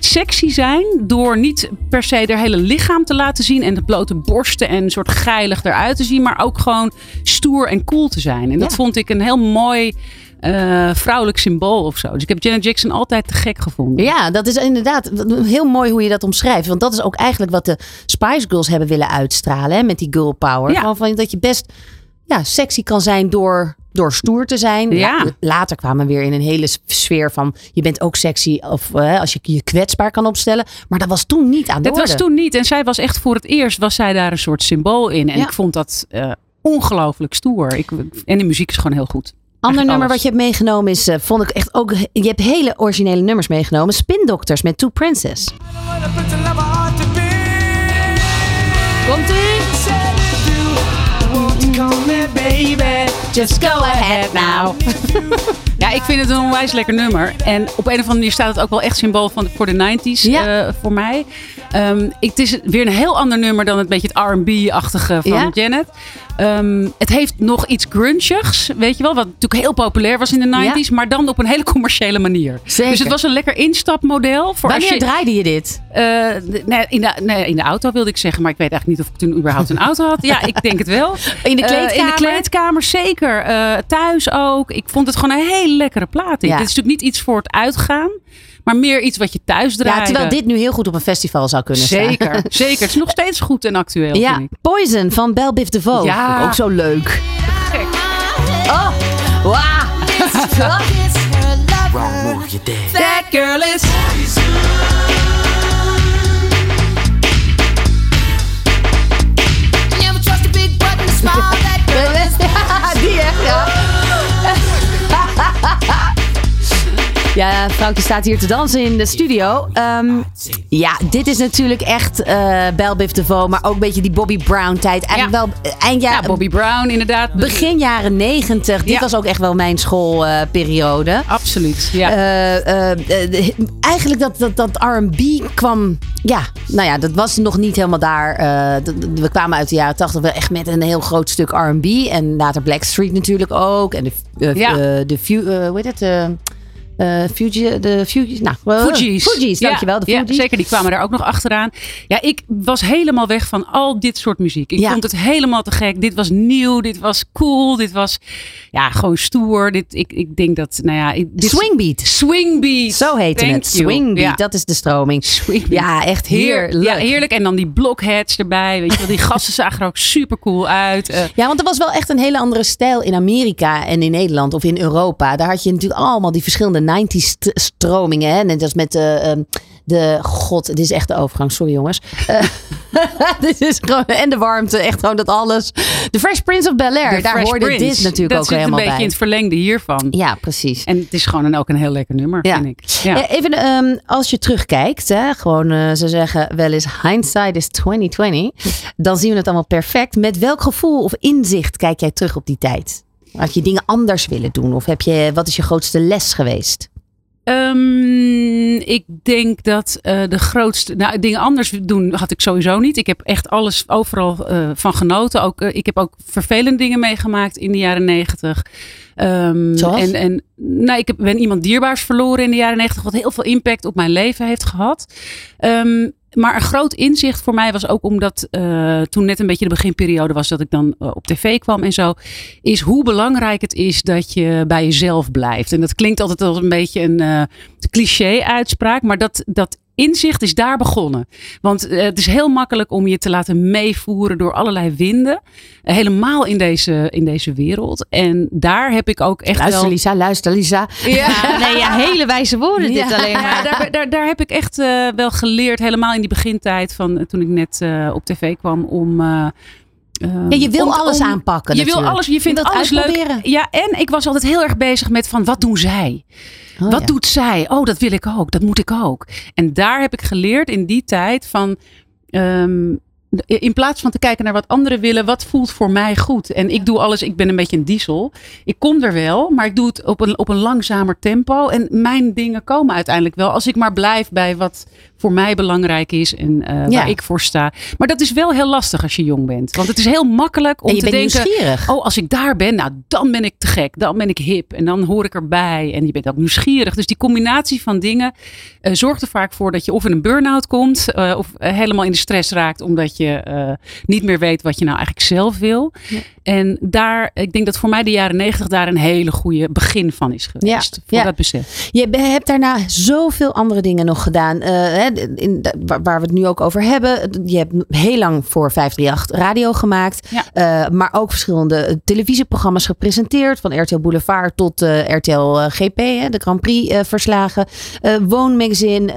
sexy zijn. Door niet per se haar hele lichaam te laten zien. En de blote borsten en een soort geilig eruit te zien. Maar ook gewoon stoer en cool te zijn. En dat vond ik een heel mooi eh, vrouwelijk symbool of zo. Dus ik heb Janet Jackson altijd te gek gevonden. Ja, dat is inderdaad heel mooi hoe je dat omschrijft. Want dat is ook eigenlijk wat de Spice Girls hebben willen uitstralen. Hè, met die girl power. Ja. Van dat je best ja, sexy kan zijn door, door stoer te zijn. Ja. later kwamen we weer in een hele sfeer van... je bent ook sexy of als je je kwetsbaar kan opstellen. Maar dat was toen niet aan de Dat orde. was toen niet. En zij was echt voor het eerst was zij daar een soort symbool in. En Ja. ik vond dat eh, ongelooflijk stoer. Ik, en de muziek is gewoon heel goed. Ander Echt nummer alles. wat je hebt meegenomen is, eh, vond ik echt ook... Je hebt hele originele nummers meegenomen. Spin Doctors met Two Princess. Komt ie? Just go ahead now. <laughs> Ja, ik vind het een onwijs lekker nummer. En op een of andere manier staat het ook wel echt symbool van, voor de 90s Ja. eh, voor mij. Ehm, het is weer een heel ander nummer dan het beetje het R&B-achtige van Ja. Janet. Ehm, het heeft nog iets grunchigs, weet je wel. Wat natuurlijk heel populair was in de 90s. Maar dan op een hele commerciële manier. Zeker. Dus het was een lekker instapmodel. Voor Wanneer je, draaide je dit? eh, nee, in, de, nee, in de auto wilde ik zeggen. Maar ik weet eigenlijk niet of ik toen überhaupt een auto had. Ja, ik denk het wel. In de Eh, kleedkamer? in de kleedkamer, zeker. Eh, thuis ook. Ik vond het gewoon een hele lekkere plaat. Dit Ja. is natuurlijk niet iets voor het uitgaan. Maar meer iets wat je thuis draait. Ja, terwijl dit nu heel goed op een festival zou kunnen staan. Zeker, zeker. Het is nog steeds goed en actueel, Ja, vind ik. Poison van Belle Biv DeVoe. Ja. Ook zo leuk. Gek. Oh, wauw. That girl is... <laughs> Die echt, ja. <laughs> Ja, Vrouwtje staat hier te dansen in de studio. Ehm, ja, dit is natuurlijk echt eh Belle Biv DeVoe, maar ook een beetje die Bobby Brown tijd. Eigenlijk wel eh, eind Ja, Bobby Brown inderdaad. begin jaren negentig. Dit Ja. was ook echt wel mijn schoolperiode. Absoluut, ja. Eh, de- eigenlijk dat, dat, dat R&B kwam... Ja, nou ja, dat was nog niet helemaal daar. We kwamen uit de jaren tachtig wel echt met een heel groot stuk R&B. En later Blackstreet natuurlijk ook. En de, Ja. de hoe heet het? Fuji, de Fugees. Nou. Fugees, Ja, dankjewel. De ja, zeker, die kwamen daar ook nog achteraan. Ja, ik was helemaal weg van al dit soort muziek. Ik Ja. vond het helemaal te gek. Dit was nieuw, dit was cool, dit was ja, gewoon stoer. Dit, ik, ik denk dat, nou ja... ik- Dit, Swingbeat. Swingbeat. Zo heette Thank het. you. Swingbeat, Ja. dat is de stroming. Ja, echt Heer, heerlijk. ja, heerlijk. En dan die blockheads erbij. Weet je wel, die gasten <laughs> zagen er ook super cool uit. Eh, Ja, want er was wel echt een hele andere stijl in Amerika en in Nederland of in Europa. Daar had je natuurlijk allemaal die verschillende 90s st- stromingen. Hè? Net als met de, ehm, de. God, dit is echt de overgang, sorry jongens. Eh, <laughs> dit is gewoon. En de warmte, echt gewoon dat alles. De Fresh Prince of Bel Air, de daar Fresh hoorde Prince. dit natuurlijk dat ook zit helemaal een beetje bij. in het verlengde hiervan. Ja, precies. En het is gewoon een, ook een heel lekker nummer, Ja. vind ik. Ja. Eh, Even ehm, als je terugkijkt, hè, gewoon eh, ze zeggen wel eens hindsight is 2020. Dan zien we het allemaal perfect. Met welk gevoel of inzicht kijk jij terug op die tijd? Had je dingen anders willen doen? Of heb je, wat is je grootste les geweest? Ehm, ik denk dat eh, de grootste. Nou, dingen anders doen had ik sowieso niet. Ik heb echt alles overal eh, van genoten. Ook, eh, ik heb ook vervelende dingen meegemaakt in de jaren negentig. Zoals? En, en nou, ik heb, ben iemand dierbaars verloren in de jaren negentig. Wat heel veel impact op mijn leven heeft gehad. Ehm, maar een groot inzicht voor mij was ook omdat eh, toen net een beetje de beginperiode was dat ik dan eh, op tv kwam en zo. Is hoe belangrijk het is dat je bij jezelf blijft. En dat klinkt altijd als een beetje een eh, cliché uitspraak. Maar dat, dat inzicht is daar begonnen. Want eh, het is heel makkelijk om je te laten meevoeren door allerlei winden. Eh, helemaal in deze, in deze wereld. En daar heb ik ook echt Luister wel... Lisa, luister Lisa. Ja, <laughs> nee, ja, hele wijze woorden dit alleen Ja, maar. <laughs> daar, daar, daar heb ik echt eh, wel geleerd, helemaal in die begintijd van toen ik net op tv kwam, om. Eh, eh, Ja, je wil om- alles om- aanpakken Je wil alles, je vindt Je wilt alles leuk. uitproberen. Ja, en ik was altijd heel erg bezig met van wat doen zij? Oh, wat ja. doet zij? Oh, dat wil ik ook. Dat moet ik ook. En daar heb ik geleerd in die tijd van. ehm, in plaats van te kijken naar wat anderen willen, wat voelt voor mij goed? En ik doe alles, ik ben een beetje een diesel. Ik kom er wel, maar ik doe het op een, op een langzamer tempo. En mijn dingen komen uiteindelijk wel. Als ik maar blijf bij wat voor mij belangrijk is en eh, Ja. waar ik voor sta. Maar dat is wel heel lastig als je jong bent. Want het is heel makkelijk om te bent denken: nieuwsgierig. oh, als ik daar ben, nou dan ben ik te gek. Dan ben ik hip en dan hoor ik erbij. En je bent ook nieuwsgierig. Dus die combinatie van dingen eh, zorgt er vaak voor dat je of in een burn-out komt. eh, of helemaal in de stress raakt omdat je eh, niet meer weet wat je nou eigenlijk zelf wil. En daar, ik denk dat voor mij de jaren negentig daar een hele goede begin van is geweest. voor ja. dat besef. Je hebt daarna zoveel andere dingen nog gedaan. hè, in, waar, we het nu ook over hebben. Je hebt heel lang voor 538 radio gemaakt. Eh, maar ook verschillende televisieprogramma's gepresenteerd. Van RTL Boulevard tot RTL GP. Hè, de Grand Prix verslagen. woonmagazine.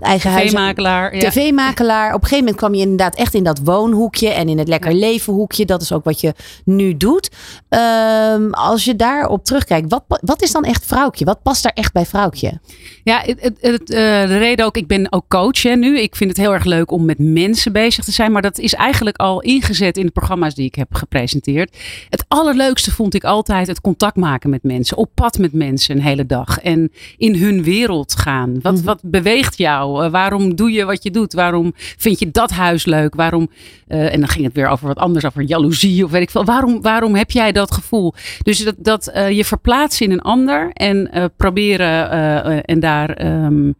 eigen huis. TV-makelaar. Ja. TV-makelaar. Op een gegeven moment kwam je inderdaad echt in dat woonhoekje. En in het lekker leven hoekje. Dat is ook wat je nu doet. Ehm, als je daarop terugkijkt. Wat, wat is dan echt vrouwtje? Wat past daar echt bij vrouwtje? Ja, het, het, het, eh, de reden ook, ik ben ook coach hè, nu. Ik vind het heel erg leuk om met mensen bezig te zijn. Maar dat is eigenlijk al ingezet in de programma's die ik heb gepresenteerd. Het allerleukste vond ik altijd het contact maken met mensen. Op pad met mensen een hele dag. En in hun wereld gaan. Wat, wat beweegt jou? Eh, waarom doe je wat je doet? Waarom vind je dat huis leuk? Waarom, eh, en dan ging het weer over wat anders, over jaloezie of weet ik veel. Waarom, waarom heb jij dat gevoel? Dus dat, dat eh, je verplaatsen in een ander en eh, proberen en daar. ehm,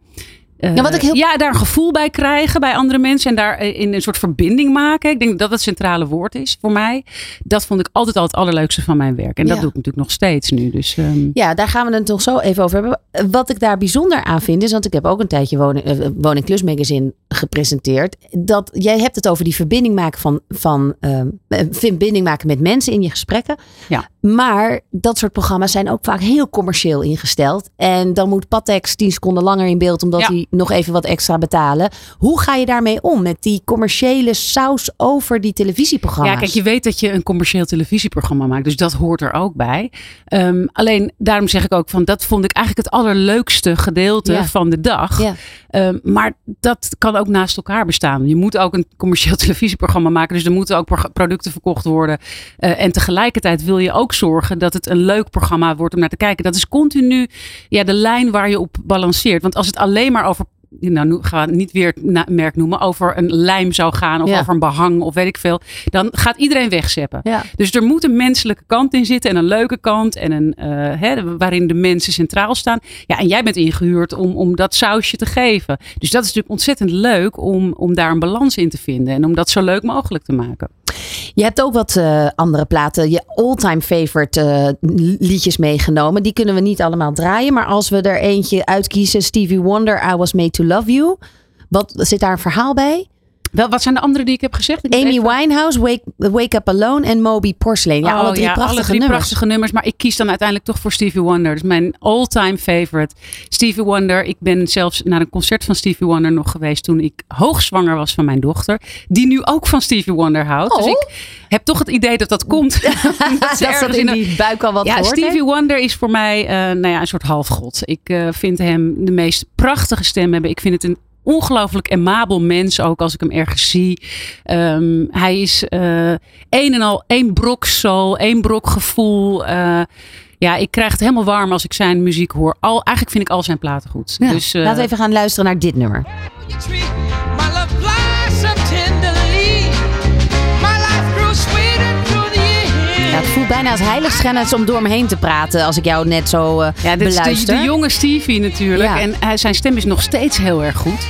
eh, Ja, wat ik heel- ja, daar een gevoel bij krijgen bij andere mensen en daar eh, in een soort verbinding maken. Ik denk dat dat het centrale woord is voor mij. Dat vond ik altijd al het allerleukste van mijn werk. En dat doe ik natuurlijk nog steeds nu. Dus ehm, Ja, daar gaan we het nog zo even over hebben. Wat ik daar bijzonder aan vind is, want ik heb ook een tijdje Woning, eh, woning Magazine gepresenteerd. Dat jij hebt het over die verbinding maken van, van ehm, eh, verbinding maken met mensen in je gesprekken. Ja. Maar dat soort programma's zijn ook vaak heel commercieel ingesteld. En dan moet Patex 10 seconden langer in beeld, omdat Ja. die nog even wat extra betalen. Hoe ga je daarmee om met die commerciële saus over die televisieprogramma's? Ja, kijk, je weet dat je een commercieel televisieprogramma maakt. Dus dat hoort er ook bij. Ehm, alleen daarom zeg ik ook van dat vond ik eigenlijk het allerleukste gedeelte Ja. van de dag. Ja. Ehm, maar dat kan ook naast elkaar bestaan. Je moet ook een commercieel <laughs> televisieprogramma maken. Dus er moeten ook pro- producten verkocht worden. Eh, en tegelijkertijd wil je ook zorgen dat het een leuk programma wordt om naar te kijken. Dat is continu ja, de lijn waar je op balanceert. Want als het alleen maar over nou, gaan we niet weer het merk noemen, over een lijm zou gaan of Ja. over een behang of weet ik veel, dan gaat iedereen wegzeppen. Ja. Dus er moet een menselijke kant in zitten en een leuke kant en een, eh, hè, waarin de mensen centraal staan. Ja, en jij bent ingehuurd om, om dat sausje te geven. Dus dat is natuurlijk ontzettend leuk om, om daar een balans in te vinden en om dat zo leuk mogelijk te maken. Je hebt ook wat eh, andere platen, je all-time favorite eh, liedjes meegenomen. Die kunnen we niet allemaal draaien. Maar als we er eentje uitkiezen, Stevie Wonder, I Was Made to Love You. Wat zit daar een verhaal bij? Wel, wat zijn de andere die ik heb gezegd? Ik Amy even- Winehouse, Wake, Wake Up Alone en Moby Porcelain. Ja, Oh, alle drie ja, prachtige alle drie nummers. prachtige nummers. Maar ik kies dan uiteindelijk toch voor Stevie Wonder. Dus mijn all-time favorite. Stevie Wonder. Ik ben zelfs naar een concert van Stevie Wonder nog geweest toen ik hoogzwanger was van mijn dochter. Die nu ook van Stevie Wonder houdt. Dus Oh. ik heb toch het idee dat dat komt. <laughs> <laughs> Dat ergens zat in die buik al wat ja, gehoord Stevie. Wonder is voor mij eh, nou ja, een soort halfgod. Ik eh, vind hem de meest prachtige stem hebben. Ik vind het een ongelooflijk amabel mens ook als ik hem ergens zie. Ehm, hij is eh een en al één brok soul, één brok gevoel. Eh, ja, ik krijg het helemaal warm als ik zijn muziek hoor. Al, eigenlijk vind ik al zijn platen goed. Ja, Dus, eh, Laten we even gaan luisteren naar dit nummer. Ja, het voelt bijna als heiligschennis om door me heen te praten als ik jou net zo eh ja, dit is de, beluister. de jonge Stevie natuurlijk. Ja. En hij, zijn stem is nog steeds heel erg goed.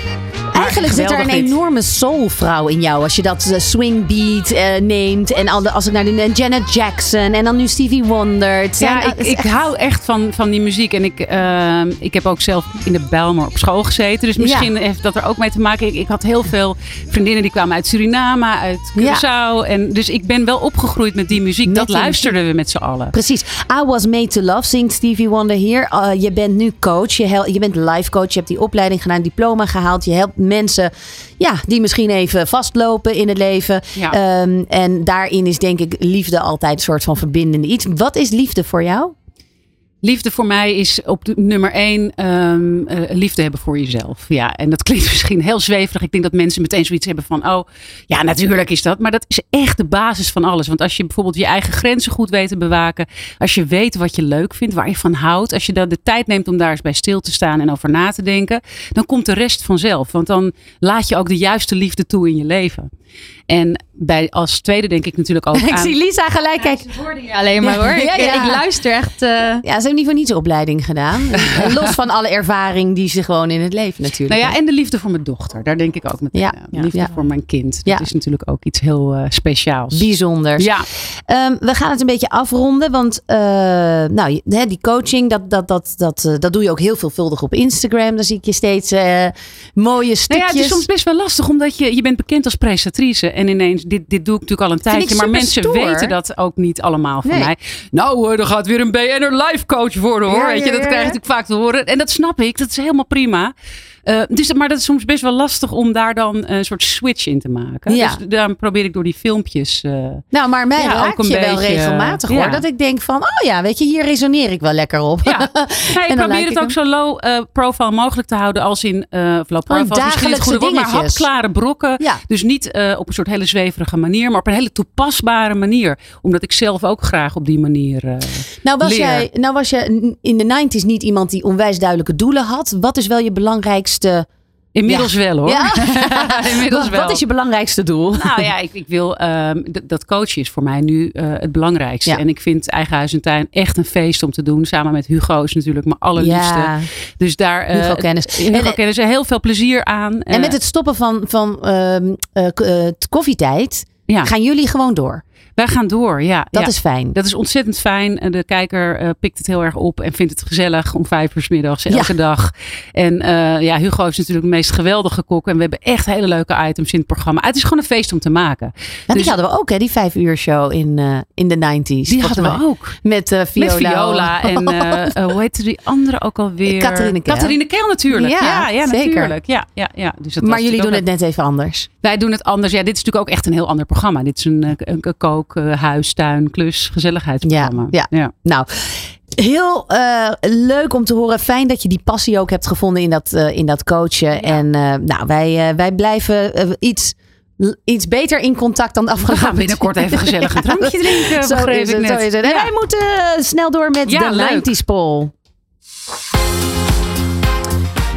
Eigenlijk zit er een dit. enorme soulvrouw in jou. Als je dat eh, swing beat eh, neemt. En al de- als ik naar de, Janet Jackson. En dan nu Stevie Wonder. Zijn- Ja, ik, ik echt- hou echt van, van die muziek. En ik, ehm, ik heb ook zelf in de Bijlmer op school gezeten. Dus misschien heeft dat er ook mee te maken. Ik, ik had heel veel vriendinnen die kwamen uit Suriname, uit Curaçao. En dus ik ben wel opgegroeid met die muziek. dat die luisterden we met z'n allen. Precies. I was made to love, zingt Stevie Wonder hier. Uh, je bent nu coach. Je, je bent life coach. Je hebt die opleiding gedaan, diploma gehaald. Je helpt mensen ja, die misschien even vastlopen in het leven. Ja. Ehm, en daarin is denk ik liefde altijd een soort van verbindende iets. Wat is liefde voor jou? Liefde voor mij is op nummer één ehm, eh, liefde hebben voor jezelf. Ja, en dat klinkt <laughs> misschien heel zweverig. Ik denk dat mensen meteen zoiets hebben van, oh ja, natuurlijk is dat. Maar dat is echt de basis van alles. Want als je bijvoorbeeld je eigen grenzen goed weet te bewaken. Als je weet wat je leuk vindt, waar je van houdt. Als je dan de tijd neemt om daar eens bij stil te staan en over na te denken. Dan komt de rest vanzelf. Want dan laat je ook de juiste liefde toe in je leven. En bij, als tweede denk ik natuurlijk ook <laughs> ik aan... zie Lisa gelijk kijken. Alleen maar hoor. Ja, Ik, ja. ik luister echt. eh, Ja, ze hebben niet voor niets opleiding gedaan. <laughs> Los van alle ervaring die ze gewoon in het leven natuurlijk. Nou ja, en de liefde voor mijn dochter. Daar denk ik ook meteen Ja, aan. Liefde voor mijn kind. Dat is natuurlijk ook iets heel eh, speciaals. Bijzonders. Ja. Ehm, we gaan het een beetje afronden. Want eh, nou, je- die coaching, dat, dat, dat, dat, dat doe je ook heel veelvuldig op Instagram. Daar zie ik je steeds mooie Nou stukjes. ja, het is soms best wel lastig, omdat je, je bent bekend als presentatrice. En ineens, dit, dit doe ik natuurlijk al een ik tijdje. Maar mensen stoer. weten dat ook niet allemaal van Nee. mij. Nou, er gaat weer een BN'er life coach worden hoor. Ja, Weet je, ja, dat krijg je ja. natuurlijk vaak te horen. En dat snap ik, dat is helemaal prima. Eh, dus, maar dat is soms best wel lastig om daar dan een soort switch in te maken. Ja. Dus daarom probeer ik door die filmpjes... eh, Nou, maar mij Ja, raakt je wel regelmatig ja. hoor. Dat ik denk van, oh ja, weet je, hier resoneer ik wel lekker op. Ja, <laughs> Nee, ik probeer het ook hem. zo low eh, profile mogelijk te houden als in of low profile. is misschien het goede woord, maar hapklare brokken. Dus niet op een soort hele zweverige manier, maar op een hele toepasbare manier. Omdat ik zelf ook graag op die manier eh, Nou was, leer. jij, nou was je in de 90s niet iemand die onwijs duidelijke doelen had. Wat is wel je belangrijkste... Inmiddels Ja. wel hoor. Ja? <laughs> Inmiddels wat, wel. wat is je belangrijkste doel? Nou ja, ik, ik wil ehm, dat coachen is voor mij nu eh, het belangrijkste. Ja. En ik vind Eigen Huis en Tuin echt een feest om te doen. Samen met Hugo is natuurlijk mijn allerliefste. Dus daar eh, Hugo Kennis. Hugo En- Kennis, heel veel plezier aan. En met het stoppen van, van ehm, eh, eh, koffietijd gaan jullie gewoon door. Wij gaan door, ja. Dat ja. is fijn. Dat is ontzettend fijn. De kijker eh, pikt het heel erg op en vindt het gezellig om vijf uur 's middags elke dag. En eh, ja, Hugo is natuurlijk de meest geweldige kok. En we hebben echt hele leuke items in het programma. Het is gewoon een feest om te maken. Ja, Dus- die hadden we ook, hè? Die vijf uur show in, eh, in de 90s. Die hadden we ook. Met Viola. Met Viola en <laughs> hoe heette die andere ook alweer? Catharine Keil natuurlijk. Ja, Ja, ja, zeker. natuurlijk. Ja, ja, ja. Dus dat maar jullie doen het net even anders. Wij doen het anders. Ja, dit is natuurlijk ook echt een heel ander programma. Dit is een, een, een kook, eh, huis, tuin, klus, gezelligheidsprogramma. Ja, ja. Nou, heel eh, leuk om te horen. Fijn dat je die passie ook hebt gevonden in dat, eh, in dat coachen. En nou, wij, wij blijven iets, iets beter in contact dan de We afgelopen gaan binnenkort even <laughs> gezellig een drankje drinken. Zo is ik het, net. zo is het. En Ja. wij moeten snel door met Ja, de leuk. 90s poll.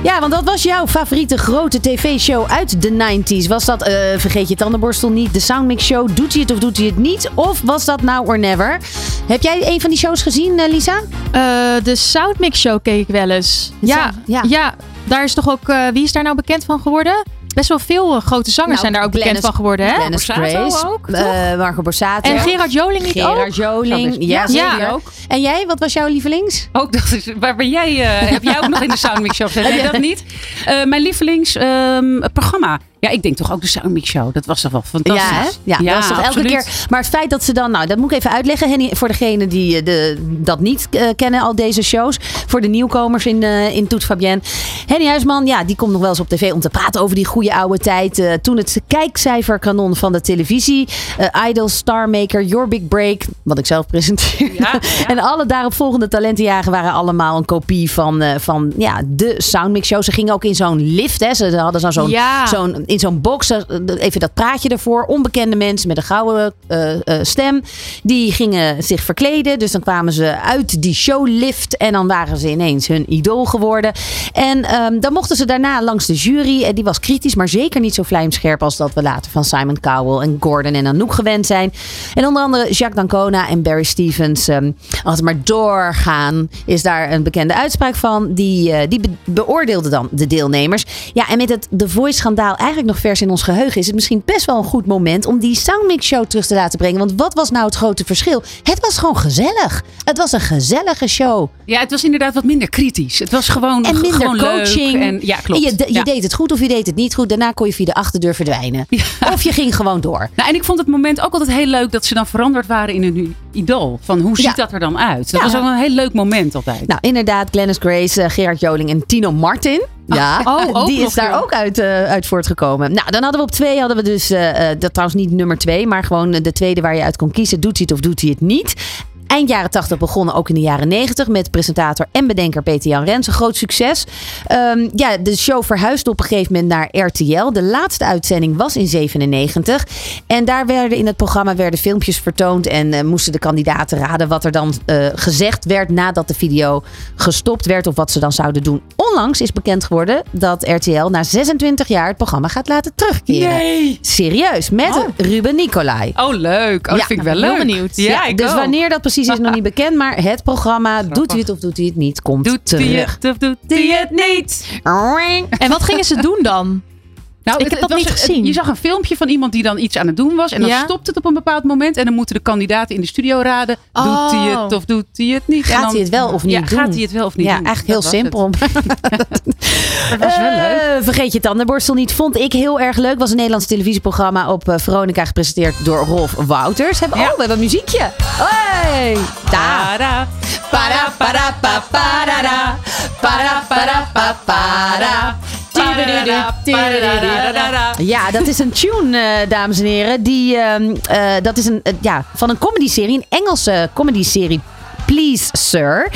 Ja, want wat was jouw favoriete grote tv-show uit de 90s? Was dat eh, Vergeet je tandenborstel niet, de Soundmix Show? Doet hij het of doet hij het niet? Of was dat Now or Never? Heb jij een van die shows gezien, eh, Lisa? Eh, de Soundmix Show keek ik wel eens. Ja, ja. ja. daar is toch ook. wie is daar nou bekend van geworden? Best wel veel eh, grote zangers Nou, zijn daar ook bekend van geworden, hè? Glennis Grace, ook, eh, Marco Borsato. En Gerard Joling niet ook? Gerard Joling, ja, Ja, ook. En jij, wat was jouw lievelings? Ook dat is, waar ben jij, eh, heb jij ook nog in de Soundmix Show? Nee, <laughs> dat niet. Eh, mijn lievelingsprogramma Ja, ik denk toch ook de Soundmix Show. Dat was toch wel fantastisch. Ja, hè? ja, dat was toch elke keer. Maar het feit dat ze dan, nou, dat moet ik even uitleggen. Henny, voor degenen die eh, de, dat niet eh, kennen, al deze shows. Voor de nieuwkomers in, eh in Toet Fabienne. Henny Huisman, ja, die komt nog wel eens op tv om te praten over die goede oude tijd. toen het kijkcijferkanon van de televisie. Idol, Starmaker, Your Big Break. Wat ik zelf presenteer. <laughs> en alle daaropvolgende talentenjagen waren allemaal een kopie van, van ja, de Soundmix Show. Ze gingen ook in zo'n lift. Hè. Ze hadden zo- zo'n Ja. zo'n in zo'n box, eh, even dat praatje ervoor. Onbekende mensen met een gouden eh, eh, stem. Die gingen zich verkleden. Dus dan kwamen ze uit die showlift. En dan waren ze ineens hun idool geworden. En ehm, dan mochten ze daarna langs de jury. En die was kritisch, maar zeker niet zo vlijmscherp als dat we later van Simon Cowell en Gordon en Anouk gewend zijn. En onder andere Jacques D'Ancona en Barry Stevens. als het maar doorgaan, is daar een bekende uitspraak van. Die, die be- beoordeelde dan de deelnemers. Ja, en met het The Voice-schandaal eigenlijk nog vers in ons geheugen... is het misschien best wel een goed moment om die Soundmix-show terug te laten brengen. Want wat was nou het grote verschil? Het was gewoon gezellig. Het was een gezellige show. Ja, het was inderdaad wat minder kritisch. Het was gewoon, En minder gewoon leuk coaching. En, ja, klopt. En je, je Ja. deed het goed of je deed het niet goed. Daarna kon je via de achterdeur verdwijnen. Of je ging gewoon door. Nou, en ik vond het moment ook altijd heel leuk dat ze dan veranderd waren in een idool. Van hoe ziet Ja. dat er dan uit? Dat Ja. was ook een heel leuk moment altijd. Nou, inderdaad, Glennis Grace, eh, Gerard Joling en Tino Martin. Ja, oh, die is daar ook uit, eh, uit voortgekomen. Nou, dan hadden we op twee, hadden we dus, eh, dat trouwens niet nummer twee, maar gewoon de tweede waar je uit kon kiezen. Doet hij het of doet hij het niet? Eind jaren 80 begonnen, ook in de jaren 90, met presentator en bedenker Peter Jan Rens. Een groot succes. Ehm, ja, de show verhuisde op een gegeven moment naar RTL. De laatste uitzending was in 97. En daar werden in het programma werden filmpjes vertoond en eh, moesten de kandidaten raden wat er dan eh, gezegd werd nadat de video gestopt werd of wat ze dan zouden doen. Onlangs is bekend geworden dat RTL na 26 jaar het programma gaat laten terugkeren. Nee. Serieus, met Ruben Nicolai. Oh, leuk. Oh, dat vind ik wel heel leuk. benieuwd. Ja, ik dus ook. wanneer dat precies is nog niet bekend, maar het programma doet hij het of doet hij het niet, komt Doet terug. hij het of doet hij het niet? En wat gingen ze doen dan? Nou, Ik het- heb dat niet gezien. Je zag een filmpje van iemand die dan iets aan het doen was. En dan Ja? stopt het op een bepaald moment. En dan moeten de kandidaten in de studio raden. Oh. Doet hij het of doet hij het niet? En Gaat dan- hij het wel of niet ja, doen? gaat hij het wel of niet ja, doen? eigenlijk heel Dat simpel. <laughs> <laughs> Dat was wel leuk. Eh, vergeet je tandenborstel niet. Vond ik heel erg leuk. Was een Nederlands televisieprogramma op eh, Veronica gepresenteerd door Rolf Wouters. Hebben, Oh, we hebben een muziekje. Hey, daar. Para, Para, para, pa, parara. Para, para, pa, para. Ja, dat is een tune, eh, dames en heren. Die, ehm, eh, dat is een, eh, ja, van een comedyserie, een Engelse comedyserie. Please Sir.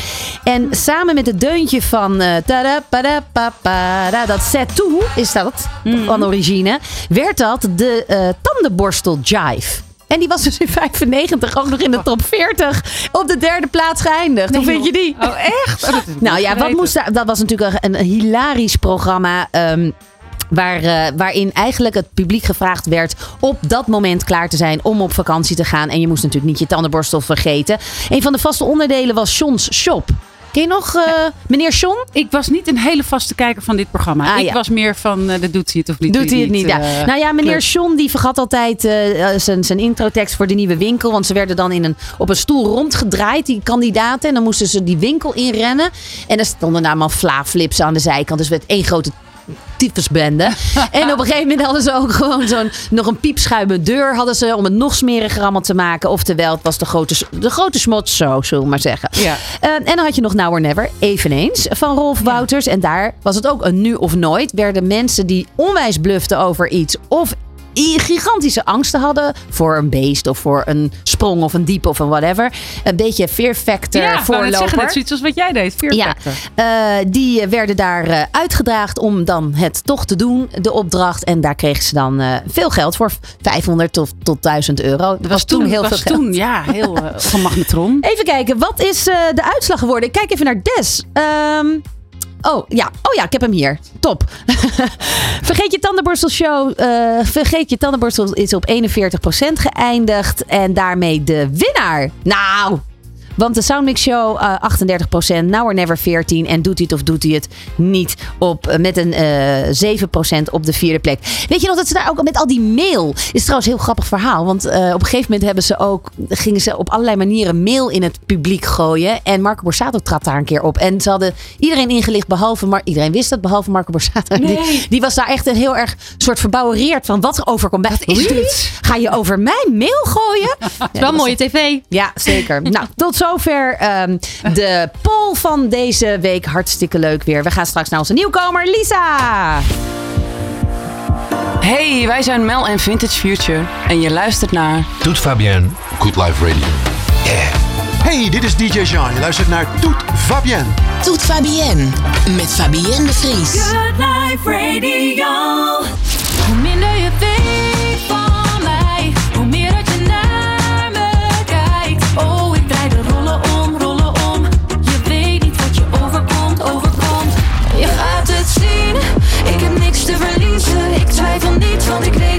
En samen met het deuntje van tada, pada, pa, pada, dat set toe is dat van origine, werd dat de tandenborstel jive. En die was dus in 95 ook nog in de top 40 op de derde plaats geëindigd. Hoe vind je die? Oh, echt? <laughs> Oh, Nou ja, wat moest daar, dat was natuurlijk een, een hilarisch programma. ehm, Waar, eh, waarin eigenlijk het publiek gevraagd werd op dat moment klaar te zijn om op vakantie te gaan. En je moest natuurlijk niet je tandenborstel vergeten. Een van de vaste onderdelen was John's Shop. Ken je nog eh, meneer John? Ik was niet een hele vaste kijker van dit programma. Ah, ik ja. was meer van, eh, de doet hij het of niet? Doet hij het niet? Ja. eh, nou ja, meneer. John die vergat altijd zijn, zijn introtekst voor de nieuwe winkel. Want ze werden dan in een, op een stoel rondgedraaid, die kandidaten. En dan moesten ze die winkel inrennen. En er stonden nou allemaal flaaflips aan de zijkant. Dus werd één grote tyfusbende. <laughs> en op een gegeven moment hadden ze ook gewoon zo'n nog een piepschuime deur hadden ze om het nog smeriger allemaal te maken. Oftewel, het was de grote, de grote smotshow, zullen we maar zeggen. Ja. Eh, en dan had je nog Now or Never, eveneens, van Rolf Wouters. En daar was het ook een nu of nooit. Werden mensen die onwijs bluften over iets of gigantische angsten hadden voor een beest of voor een sprong of een diep of een whatever. Een beetje fear factor ja, voorloper. zeggen, net zoiets als wat jij deed. Fear Ja, Factor. eh, die werden daar eh, uitgedaagd om dan het toch te doen, de opdracht. En daar kregen ze dan eh, veel geld voor, 500 tot, tot 1000 euro. Dat was, toen heel was veel geld. toen, ja, heel eh, van magnetron. <laughs> Even kijken, wat is de uitslag geworden? Ik kijk even naar Des. Ehm, oh, ja. oh ja, ik heb hem hier. Top. <laughs> vergeet je tandenborstel show. eh, vergeet je tandenborstel is op 41% geëindigd. En daarmee de winnaar. Nou, Want de Soundmix Show eh 38%, Now or Never 14 en doet hij het of doet hij het niet op, eh, met een eh 7% op de vierde plek. Weet je nog dat ze daar ook met al die mail, is trouwens een heel grappig verhaal, want eh, op een gegeven moment hebben ze ook, gingen ze op allerlei manieren mail in het publiek gooien en Marco Borsato trad daar een keer op. En ze hadden iedereen ingelicht behalve, iedereen wist dat behalve Marco Borsato. Die, die was daar echt een heel erg soort verbouwereerd van wat er overkomt. Wat is dit? Ga je over mijn mail gooien? <laughs> Het is wel een mooie tv. Ja, zeker. nou, tot zover ehm, de poll van deze week. Hartstikke leuk weer. We gaan straks naar onze nieuwkomer Lisa. Hey, wij zijn Mel en Vintage Future en je luistert naar Doet Fabienne. Good Life Radio. Hey, dit is DJ Jean. Je luistert naar Toet Fabienne. Toet Fabienne met Fabienne de Vries. Good Life Radio. Hoe minder je weet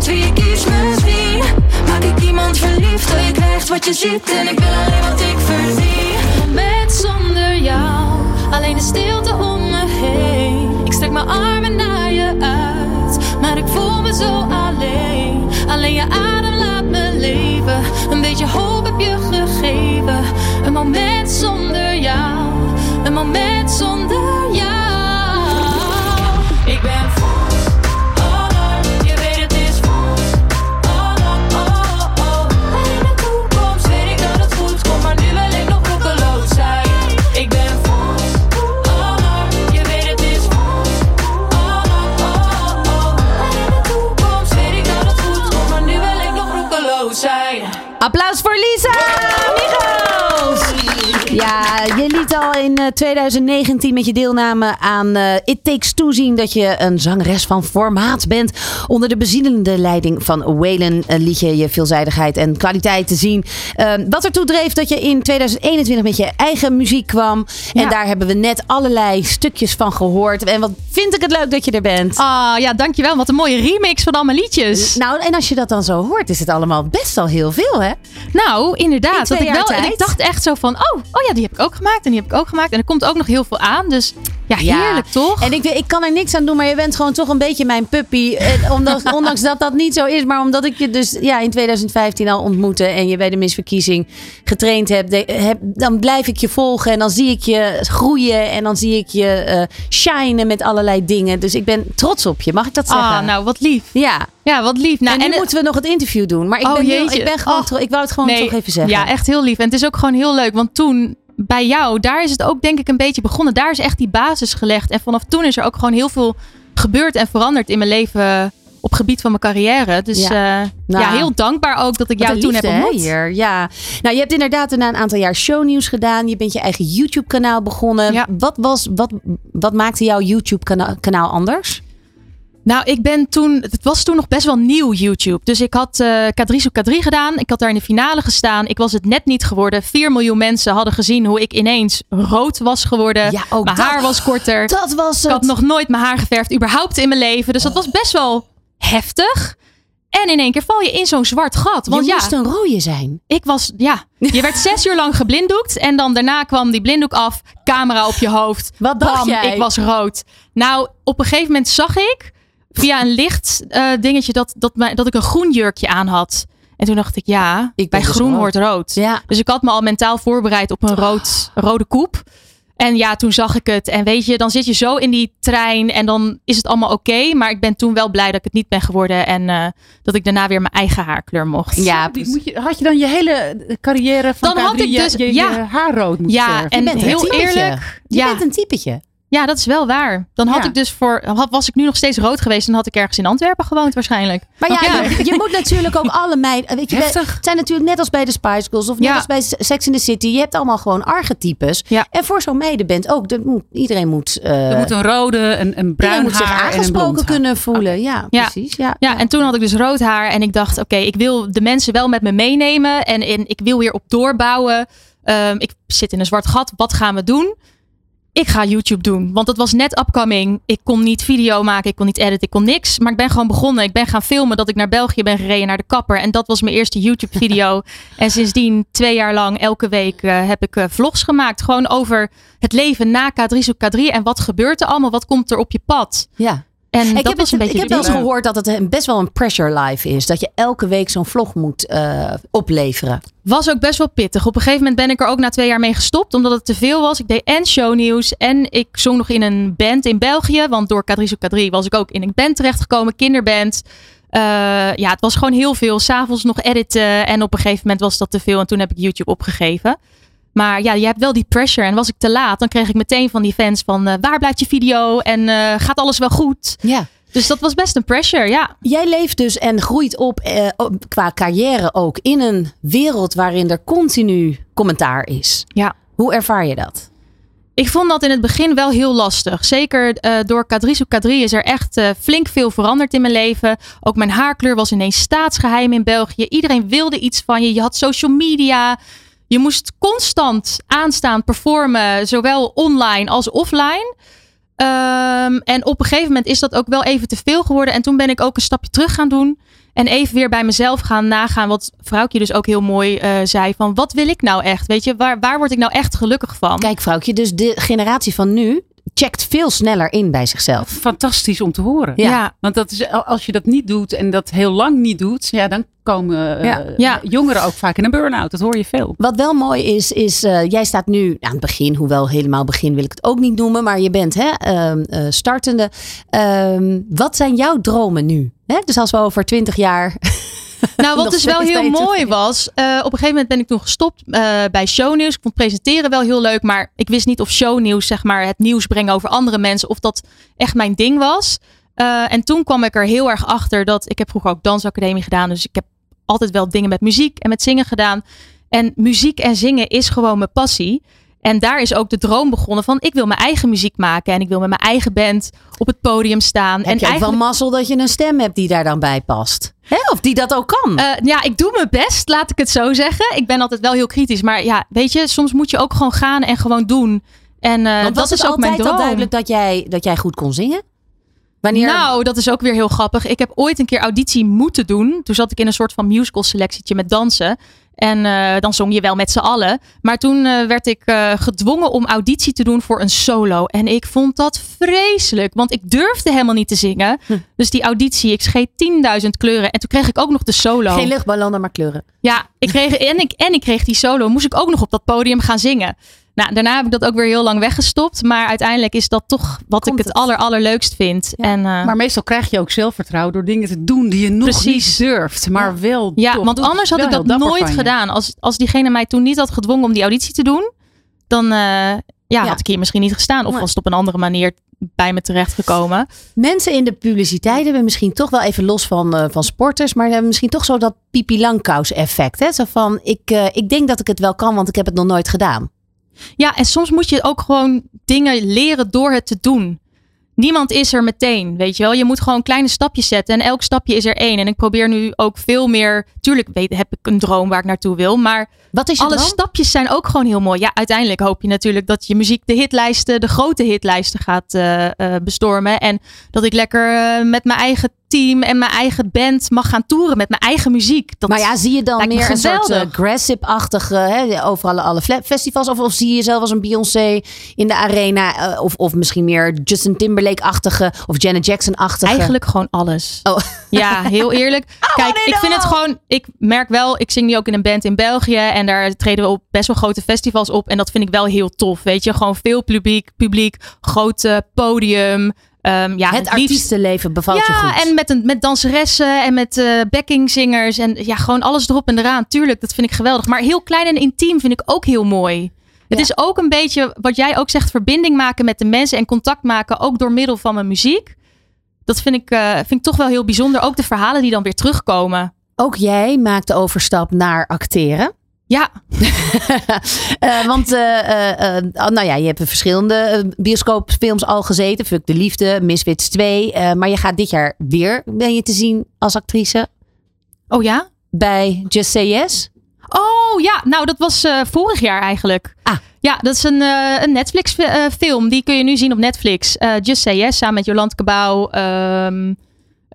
weet wie ik kies. Misschien maak ik iemand verliefd. Oh, je krijgt wat je ziet en ik wil alleen wat ik verdien. Met zonder jou, alleen de stilte om me heen. Ik strek mijn armen naar je uit, maar ik voel me zo alleen. Alleen je adem laat me leven, een beetje hoop heb je gegeven. Een moment zonder jou, een moment zonder jou. Liet al in eh, 2019 met je deelname aan eh, It Takes Two zien dat je een zangeres van formaat bent. Onder de bezielende leiding van Waylon eh, liet je je veelzijdigheid en kwaliteit te zien. Ehm, wat ertoe dreef dat je in 2021 met je eigen muziek kwam. En Ja. daar hebben we net allerlei stukjes van gehoord. En wat vind ik het leuk dat je er bent. Ah, ja, dankjewel. Wat een mooie remix van al mijn liedjes. Nou, en als je dat dan zo hoort, is het allemaal best wel heel veel, hè? Nou, inderdaad. In twee dat ik, wel, en ik dacht echt zo van, oh, oh ja, die heb ik ook gemaakt en die heb ik ook gemaakt. En er komt ook nog heel veel aan. Dus ja, heerlijk toch? En ik, ik kan er niks aan doen, maar je bent gewoon toch een beetje mijn puppy. En Ondanks, <laughs> ondanks dat dat niet zo is, maar omdat ik je dus ja, in 2015 al ontmoette en je bij de misverkiezing getraind hebt, de- heb, dan blijf ik je volgen en dan zie ik je groeien en dan zie ik je eh shinen met allerlei dingen. Dus ik ben trots op je, mag ik dat zeggen? Ah, nou, wat lief. Ja. Ja, wat lief. Nou, en nu en- moeten we nog het interview doen, maar ik, Oh, ben, heel- ik ben gewoon, Oh. ik wou het gewoon Nee, toch even zeggen. Ja, echt heel lief. En het is ook gewoon heel leuk. Want toen bij jou, daar is het ook denk ik een beetje begonnen. Daar is echt die basis gelegd. En vanaf toen is er ook gewoon heel veel gebeurd en veranderd in mijn leven op gebied van mijn carrière. Dus Ja. ja, Nou, ja heel dankbaar ook dat ik jou toen heb ontmoet. hier. Ja. Nou, je hebt inderdaad na een aantal jaar shownieuws gedaan. Je bent je eigen YouTube-kanaal begonnen. Wat, was, wat, wat maakte jouw YouTube-kanaal anders? Nou, ik ben toen, het was toen nog best wel nieuw YouTube. Dus ik had eh K3 zoek K3 gedaan. Ik had daar in de finale gestaan. Ik was het net niet geworden. 4 miljoen mensen hadden gezien hoe ik ineens rood was geworden. Ja, ook mijn dat- haar was korter. Dat was Ik had nog nooit mijn haar geverfd, überhaupt in mijn leven. Dus dat was best wel heftig. En in één keer val je in zo'n zwart gat. Want je ja, moest een rode zijn. ik was, ja, je werd zes uur lang geblinddoekt. En dan daarna kwam die blinddoek af, camera op je hoofd. Wat dacht Bam, jij? ik was rood. Nou, op een gegeven moment zag ik via een licht eh, dingetje dat, dat, dat ik een groen jurkje aan had. En toen dacht ik, ja, bij dus groen rood. wordt rood. Ja. Dus ik had me al mentaal voorbereid op een rood, rode koep. En ja, toen zag ik het. En weet je, dan zit je zo in die trein en dan is het allemaal oké. maar ik ben toen wel blij dat ik het niet ben geworden. En eh, dat ik daarna weer mijn eigen haarkleur mocht. Ja, Die moet je, had je dan je hele carrière van Dan had K3 ik dus- je, je, ja. je haar rood moeten Ja, verven? en Je bent een heel eerlijk. Je ja. bent een typetje. Ja, dat is wel waar. Dan had Ja. ik dus voor. Had, was ik nu nog steeds rood geweest. Dan had ik ergens in Antwerpen gewoond, waarschijnlijk. Maar ja, Ja. Je, je moet natuurlijk ook <laughs> alle meiden... Weet je, het zijn natuurlijk net als bij de Spice Girls of net Ja. als bij Sex in the City. Je hebt allemaal gewoon archetypes. Ja. En voor zo'n meidenband ook. dat moet- iedereen moet... eh, Er moet een rode, een, een bruin iedereen moet zich haar aangesproken kunnen voelen. Ja, Ja. precies. Ja. Ja, en toen had ik dus rood haar. En ik dacht, oké, ik wil de mensen wel met me meenemen. En, en ik wil weer op doorbouwen. Ehm, ik zit in een zwart gat. Wat gaan we doen? Ik ga YouTube doen. Want het was net upcoming. Ik kon niet video maken, ik kon niet editen, ik kon niks. Maar ik ben gewoon begonnen. Ik ben gaan filmen dat ik naar België ben gereden, naar de kapper. En dat was mijn eerste YouTube video. <laughs> en sindsdien twee jaar lang, elke week eh, heb ik eh, vlogs gemaakt. Gewoon over het leven na K3 zoek K3. En wat gebeurt er allemaal? Wat komt er op je pad? Ja. En ik dat heb, was een het- beetje ik heb wel eens gehoord dat het een- best wel een pressure life is. Dat je elke week zo'n vlog moet eh, opleveren. Was ook best wel pittig. Op een gegeven moment ben ik er ook na twee jaar mee gestopt. Omdat het te veel was. Ik deed en shownieuws. En ik zong nog in een band in België. Want door K3 zoek K3 was ik ook in een band terechtgekomen. Kinderband. Eh, ja, het was gewoon heel veel. S'avonds nog editen. En op een gegeven moment was dat te veel. En toen heb ik YouTube opgegeven. Maar ja, je hebt wel die pressure. En was ik te laat, dan kreeg ik meteen van die fans van... eh, waar blijft je video? En eh, gaat alles wel goed? Ja. Dus dat was best een pressure, ja. Jij leeft dus en groeit op, eh, qua carrière ook in een wereld waarin er continu commentaar is. Ja. Hoe ervaar je dat? Ik vond dat in het begin wel heel lastig. Zeker eh, door K3 zoek K3 is er echt flink veel veranderd in mijn leven. Ook mijn haarkleur was ineens staatsgeheim in België. Iedereen wilde iets van je. Je had social media. Je moest constant aanstaan performen, zowel online als offline. Ehm, en op een gegeven moment is dat ook wel even te veel geworden. En toen ben ik ook een stapje terug gaan doen. En even weer bij mezelf gaan nagaan. Wat vrouwtje dus ook heel mooi eh, zei. Van wat wil ik nou echt? Weet je, waar, waar word ik nou echt gelukkig van? Kijk, vrouwtje, dus de generatie van nu checkt veel sneller in bij zichzelf. Fantastisch om te horen. Ja. Want dat is, als je dat niet doet en dat heel lang niet doet, ja, dan komen eh, Ja. Ja. jongeren ook vaak in een burn-out. Dat hoor je veel. Wat wel mooi is, is eh, jij staat nu aan het begin, hoewel helemaal begin wil ik het ook niet noemen, maar je bent hè, ehm, eh, startende. Ehm, wat zijn jouw dromen nu? Hè? Dus als we over twintig jaar. <laughs> Nou, wat <laughs> dus wel heel mooi was. eh, op een gegeven moment ben ik toen gestopt eh, bij shownieuws. Ik vond presenteren wel heel leuk. Maar ik wist niet of shownieuws, zeg maar, het nieuws brengen over andere mensen. Of dat echt mijn ding was. Eh, en toen kwam ik er heel erg achter dat. Ik heb vroeger ook dansacademie gedaan. Dus ik heb altijd wel dingen met muziek en met zingen gedaan. En muziek en zingen is gewoon mijn passie. En daar is ook de droom begonnen van ik wil mijn eigen muziek maken. En ik wil met mijn eigen band op het podium staan. Heb en je ook wel mazzel dat je een stem hebt die daar dan bij past? Hè? Of die dat ook kan? Eh, ja, ik doe mijn best, laat ik het zo zeggen. Ik ben altijd wel heel kritisch. Maar ja, weet je, soms moet je ook gewoon gaan en gewoon doen. En eh, dat was is het ook mijn altijd droom. al duidelijk dat jij, dat jij goed kon zingen? Wanneer... Nou, dat is ook weer heel grappig. Ik heb ooit een keer auditie moeten doen. Toen zat ik in een soort van musical selectietje met dansen. En eh, dan zong je wel met z'n allen. Maar toen eh, werd ik eh, gedwongen om auditie te doen voor een solo. En ik vond dat vreselijk. Want ik durfde helemaal niet te zingen. Hm. Dus die auditie, ik scheet 10.000 kleuren. En toen kreeg ik ook nog de solo. Geen luchtballonnen, maar kleuren. Ja, ik kreeg, en, ik, en ik kreeg die solo. Moest ik ook nog op dat podium gaan zingen. Nou, daarna heb ik dat ook weer heel lang weggestopt. Maar uiteindelijk is dat toch wat ik het, aller, allerleukst vind. En, eh, Maar meestal krijg je ook zelfvertrouwen door dingen te doen die je nog Precies. niet durft. Maar wel ja, toch want anders had ik dat nooit gedaan. Als, als diegene mij toen niet had gedwongen om die auditie te doen, dan eh, ja, had ik hier misschien niet gestaan. Of was het op een andere manier bij me terechtgekomen. Mensen in de publiciteit hebben misschien toch wel even los van, eh, van sporters, maar hebben misschien toch zo dat Pipi Langkous effect. Hè? Zo van, ik, eh, ik denk dat ik het wel kan, want ik heb het nog nooit gedaan. Ja, en soms moet je ook gewoon dingen leren door het te doen. Niemand is er meteen, weet je wel. Je moet gewoon kleine stapjes zetten en elk stapje is er één. En ik probeer nu ook veel meer. Tuurlijk weet, heb ik een droom waar ik naartoe wil, maar Wat is je alle droom? stapjes zijn ook gewoon heel mooi. Ja, uiteindelijk hoop je natuurlijk dat je muziek de hitlijsten, de grote hitlijsten gaat eh, eh, bestormen. En dat ik lekker eh, met mijn eigen team en mijn eigen band mag gaan toeren met mijn eigen muziek. Dat maar ja, zie je dan meer een soort uh, Grasip-achtige, hè, over alle, festivals? Of, of zie je jezelf als een Beyoncé in de arena? eh, of, of misschien meer Justin Timberlake-achtige of Janet Jackson-achtige? Eigenlijk gewoon alles. Oh. <laughs> Ja, heel eerlijk. Kijk, ik vind het gewoon. Ik merk wel, ik zing nu ook in een band in België. En daar treden we op best wel grote festivals op. En dat vind ik wel heel tof. Weet je, gewoon veel publiek, publiek grote podium. Ehm, ja, het artiestenleven bevalt je ja, goed. en met, een, met danseressen en met eh backingzingers. En ja, gewoon alles erop en eraan. Tuurlijk, dat vind ik geweldig. Maar heel klein en intiem vind ik ook heel mooi. Het is ook een beetje wat jij ook zegt: verbinding maken met de mensen en contact maken, ook door middel van mijn muziek. Dat vind ik, eh, vind ik toch wel heel bijzonder. Ook de verhalen die dan weer terugkomen. Ook jij maakt de overstap naar acteren. Ja. <laughs> Eh, want eh, eh, eh, nou ja, je hebt verschillende bioscoopfilms al gezeten. Fuck de Liefde, Misfits 2. eh, maar je gaat dit jaar weer, ben je te zien als actrice. Oh ja? Bij Just Say Yes. Oh ja, nou dat was vorig jaar eigenlijk. Ah. Ja, dat is een, een Netflix fi- film. Die kun je nu zien op Netflix. Just Say Yes, samen met Jolante Cabau, ehm,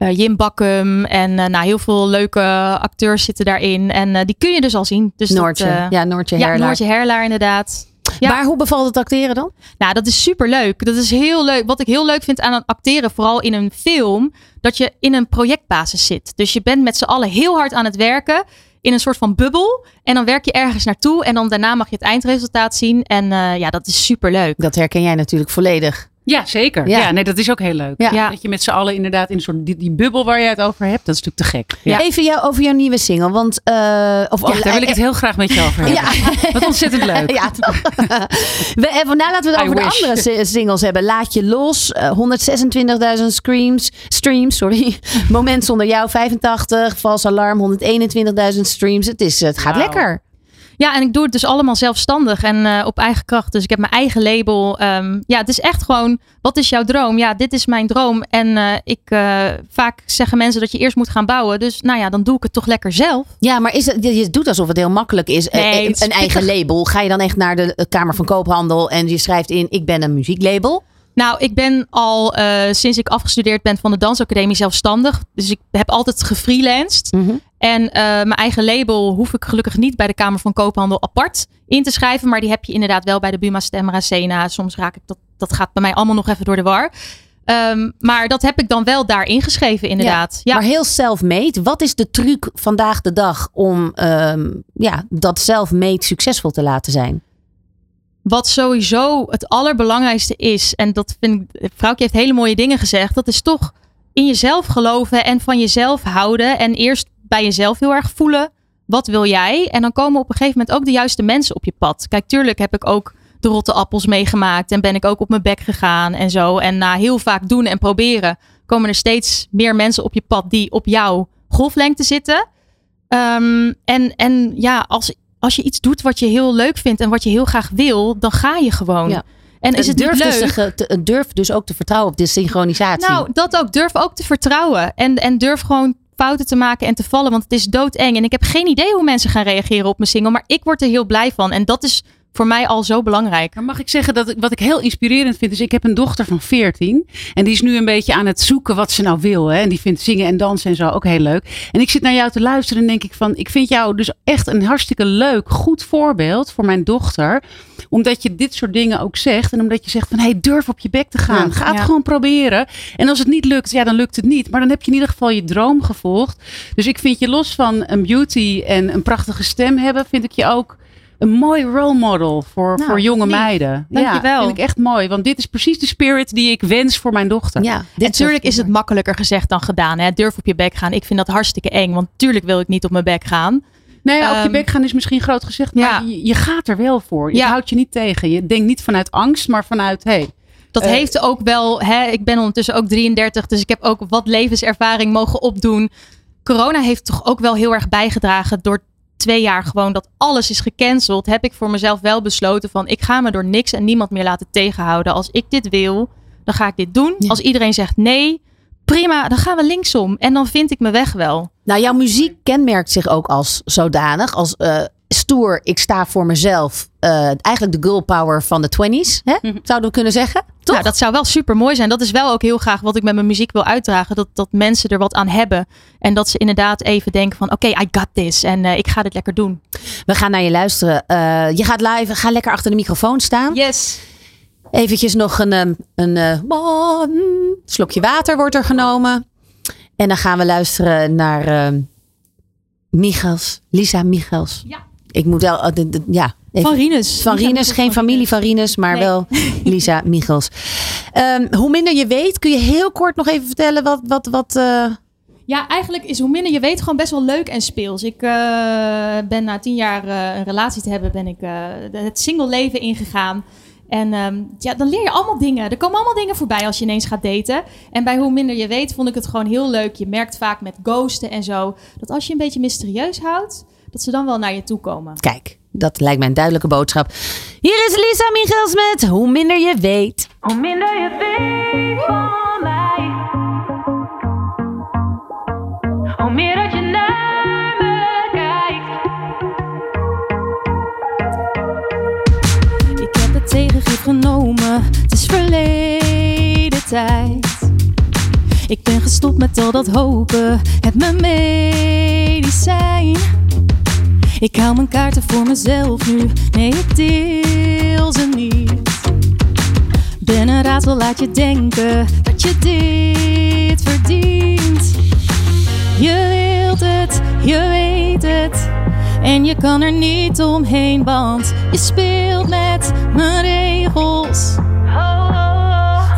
eh, Jim Bakkum. En eh, nou, heel veel leuke acteurs zitten daarin. En eh, die kun je dus al zien. Dus Noortje. Dat, ja, Noortje ja, Herlaar. Noortje Herlaar inderdaad. Ja. Maar hoe bevalt het acteren dan? Nou, dat is super leuk. Dat is heel leuk. Wat ik heel leuk vind aan het acteren, vooral in een film, dat je in een projectbasis zit. Dus je bent met z'n allen heel hard aan het werken in een soort van bubbel. En dan werk je ergens naartoe en dan daarna mag je het eindresultaat zien. En ja, dat is super leuk. Dat herken jij natuurlijk volledig. Ja, zeker. Ja. Ja. nee, dat is ook heel leuk. Ja. Dat je met z'n allen inderdaad in een soort die, die bubbel waar je het over hebt, dat is natuurlijk te gek. Ja, Even jou, over jouw nieuwe single. Want, eh, of, Ja, daar wil ik het heel graag met je over hebben. Ja. <laughs> Wat ontzettend leuk. Ja, we, eh, nou, laten we het over de andere si- singles hebben. Laat je los. eh, 126.000 streams. Streams, sorry. <laughs> Moment zonder jou 85. Vals alarm 121.000 streams. Het, is, het gaat lekker. Ja, en ik doe het dus allemaal zelfstandig en eh, op eigen kracht. Dus ik heb mijn eigen label. Ehm, ja, het is echt gewoon, wat is jouw droom? Ja, dit is mijn droom. En eh, ik, eh, vaak zeggen mensen dat je eerst moet gaan bouwen. Dus nou ja, dan doe ik het toch lekker zelf. Ja, maar is het, je doet alsof het heel makkelijk is. Nee, is een eigen label. Ga je dan echt naar de Kamer van Koophandel en je schrijft in: Ik ben een muzieklabel? Nou, ik ben al sinds ik afgestudeerd ben van de Dansacademie zelfstandig. Dus ik heb altijd gefreelanced. En eh, mijn eigen label hoef ik gelukkig niet bij de Kamer van Koophandel apart in te schrijven. Maar die heb je inderdaad wel bij de Buma Stemra Sena. Soms raak ik dat, dat gaat bij mij allemaal nog even door de war. Ehm, maar dat heb ik dan wel daar ingeschreven inderdaad. Ja. Maar heel self-made. Wat is de truc vandaag de dag om ehm, ja, dat self-made succesvol te laten zijn? Wat sowieso het allerbelangrijkste is, en dat vind ik, vrouwtje heeft hele mooie dingen gezegd, dat is toch in jezelf geloven en van jezelf houden. En eerst bij jezelf heel erg voelen, wat wil jij? En dan komen op een gegeven moment ook de juiste mensen op je pad. Kijk, tuurlijk heb ik ook de rotte appels meegemaakt en ben ik ook op mijn bek gegaan en zo. En na heel vaak doen en proberen, komen er steeds meer mensen op je pad die op jouw golflengte zitten. Ehm, en, en ja, als, als je iets doet wat je heel leuk vindt en wat je heel graag wil, dan ga je gewoon. Ja. En is het durf, niet leuk? dus te- durf dus ook te vertrouwen op de synchronisatie. Nou, dat ook. Durf ook te vertrouwen. En, en durf gewoon fouten te maken en te vallen. Want het is doodeng. En ik heb geen idee hoe mensen gaan reageren op mijn single. Maar ik word er heel blij van. En dat is voor mij al zo belangrijk. Mag ik zeggen dat ik, wat ik heel inspirerend vind, is ik heb een dochter van 14 en die is nu een beetje aan het zoeken wat ze nou wil. Hè? En die vindt zingen en dansen en zo ook heel leuk. En ik zit naar jou te luisteren en denk ik van, ik vind jou dus echt een hartstikke leuk, goed voorbeeld voor mijn dochter. Omdat je dit soort dingen ook zegt en omdat je zegt van, hey, durf op je bek te gaan. Ja, Ga het ja. gewoon proberen. En als het niet lukt, ja, dan lukt het niet. Maar dan heb je in ieder geval je droom gevolgd. Dus ik vind je los van een beauty en een prachtige stem hebben, vind ik je ook een mooi role model voor, Nou, voor jonge lief. meiden. Dankjewel. Ja, vind ik echt mooi. Want dit is precies de spirit die ik wens voor mijn dochter. Ja, Natuurlijk is het makkelijker gezegd dan gedaan. Hè? Durf op je bek gaan. Ik vind dat hartstikke eng. Want tuurlijk wil ik niet op mijn bek gaan. Nee, op je Ehm, bek gaan is misschien groot gezegd. Maar ja. je, je gaat er wel voor. Je Ja. houdt je niet tegen. Je denkt niet vanuit angst, maar vanuit... Hey, Dat Eh, heeft ook wel, hè, ik ben ondertussen ook 33, dus ik heb ook wat levenservaring mogen opdoen. Corona heeft toch ook wel heel erg bijgedragen door twee jaar gewoon dat alles is gecanceld. Heb ik voor mezelf wel besloten van ik ga me door niks en niemand meer laten tegenhouden. Als ik dit wil, dan ga ik dit doen. Als iedereen zegt nee, prima, dan gaan we linksom. En dan vind ik mijn weg wel. Nou, jouw muziek kenmerkt zich ook als zodanig. Als eh, stoer, ik sta voor mezelf. Eh, eigenlijk de girl power van de 20s. Hè? Zouden we kunnen zeggen? Toch? Ja, dat zou wel super mooi zijn. Dat is wel ook heel graag wat ik met mijn muziek wil uitdragen. Dat, dat mensen er wat aan hebben. En dat ze inderdaad even denken van oké, I got this. En eh, ik ga dit lekker doen. We gaan naar je luisteren. Je gaat live. Ga lekker achter de microfoon staan. Yes. Eventjes nog een, ehm, een eh, slokje water wordt er genomen. En dan gaan we luisteren naar ehm Michels. Lisa Michels. Ja. Ik moet wel... eh, de- de- ja, even- Van Rinus. Van Rinus, Michels geen van familie van Rinus, maar Nee. wel <laughs> Lisa Michels. Ehm, hoe minder je weet, kun je heel kort nog even vertellen wat... wat, wat eh, Ja, eigenlijk is hoe minder je weet gewoon best wel leuk en speels. Ik eh, ben na tien jaar eh, een relatie te hebben, ben ik eh, het single leven ingegaan. En ehm, ja, dan leer je allemaal dingen. Er komen allemaal dingen voorbij als je ineens gaat daten. En bij hoe minder je weet, vond ik het gewoon heel leuk. Je merkt vaak met ghosten en zo, dat als je een beetje mysterieus houdt, dat ze dan wel naar je toe komen. Kijk, dat lijkt mij een duidelijke boodschap. Hier is Lisa Michels met Hoe minder je weet. Hoe minder je weet van mij, tegengif genomen. Het is verleden tijd. Ik ben gestopt met al dat hopen. Het mijn medicijn. Ik hou mijn kaarten voor mezelf nu. Nee, ik deel ze niet. Ben een raadsel, laat je denken dat je dit verdient. Je wilt het, je weet het. En je kan er niet omheen, want je speelt mijn regels.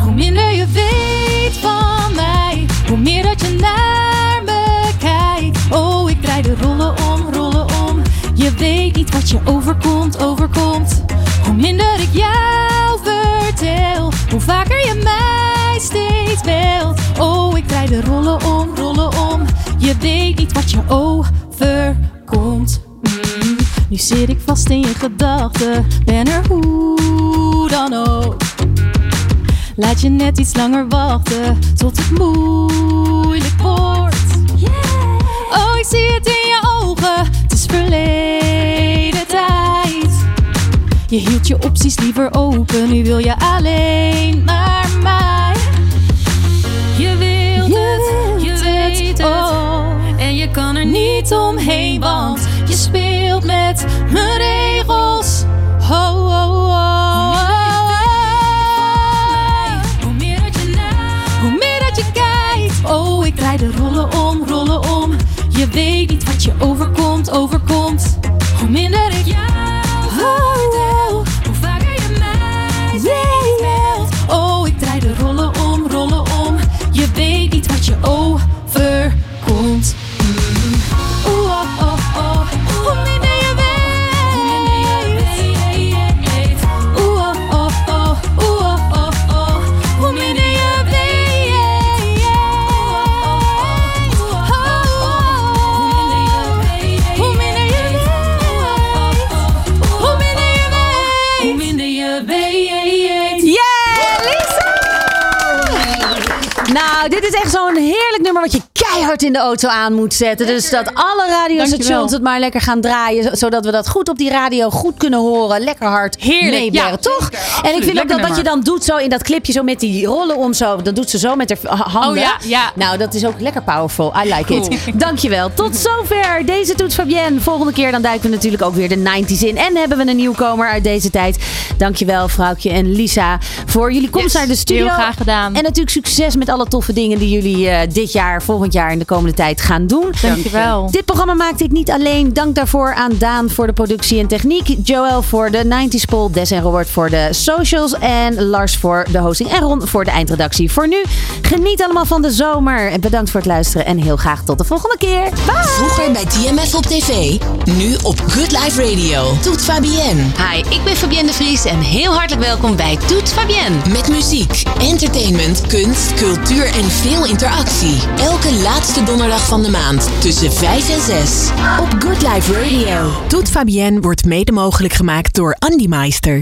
Hoe minder je weet van mij, hoe meer dat je naar me kijkt. Oh, ik draai de rollen om, rollen om. Je weet niet wat je overkomt, overkomt. Hoe minder ik jou vertel, hoe vaker je mij steeds belt. Oh, ik draai de rollen om, rollen om. Je weet niet wat je overkomt. Nu zit ik vast in je gedachten, ben er hoe dan ook. Laat je net iets langer wachten tot het moeilijk wordt. Oh, ik zie het in je ogen, het is verleden tijd. Je hield je opties liever open, nu wil je alleen maar mij. Je wilt het, je weet het, en je kan er niet omheen, want je speelt met mijn regels. Oh, oh, oh. Hoe meer dat je hoe meer dat je kijkt. Oh, ik draai de rollen om, rollen om. Je weet niet wat je overkomt, overkomt. Hoe minder ik jou in de auto aan moet zetten. Dus dat alle radiostations het maar lekker gaan draaien. Zodat we dat goed op die radio goed kunnen horen. Lekker hard Heerlijk, ja. toch? En ik vind ook dat wat je dan doet zo in dat clipje zo met die rollen om zo. Dat doet ze zo met haar ha- handen. Oh ja, ja. Nou, dat is ook lekker powerful. I like Cool. it. <laughs> Dankjewel. Tot zover deze Toets Fabienne. Volgende keer dan duiken we natuurlijk ook weer de 90s in. En hebben we een nieuwkomer uit deze tijd. Dankjewel, vrouwtje en Lisa, voor jullie komst naar de studio. heel graag gedaan. En natuurlijk succes met alle toffe dingen die jullie eh, dit jaar, volgend jaar en de komende tijd gaan doen. Dankjewel. Dit programma maakte ik niet alleen. Dank daarvoor aan Daan voor de productie en techniek. Joël voor de 90s poll. Des en Robert voor de socials. En Lars voor de hosting. En Ron voor de eindredactie. Voor nu, geniet allemaal van de zomer. En bedankt voor het luisteren. En heel graag tot de volgende keer. Bye! Vroeger bij TMF op tv, nu op Good Life Radio. Toet Fabienne. Hi, ik ben Fabienne de Vries en heel hartelijk welkom bij Toet Fabienne. Met muziek, entertainment, kunst, cultuur en veel interactie. Elke laatste donderdag van de maand tussen 5 en 6 op Good Life Radio. Toet Fabienne wordt mede mogelijk gemaakt door Andy Meister.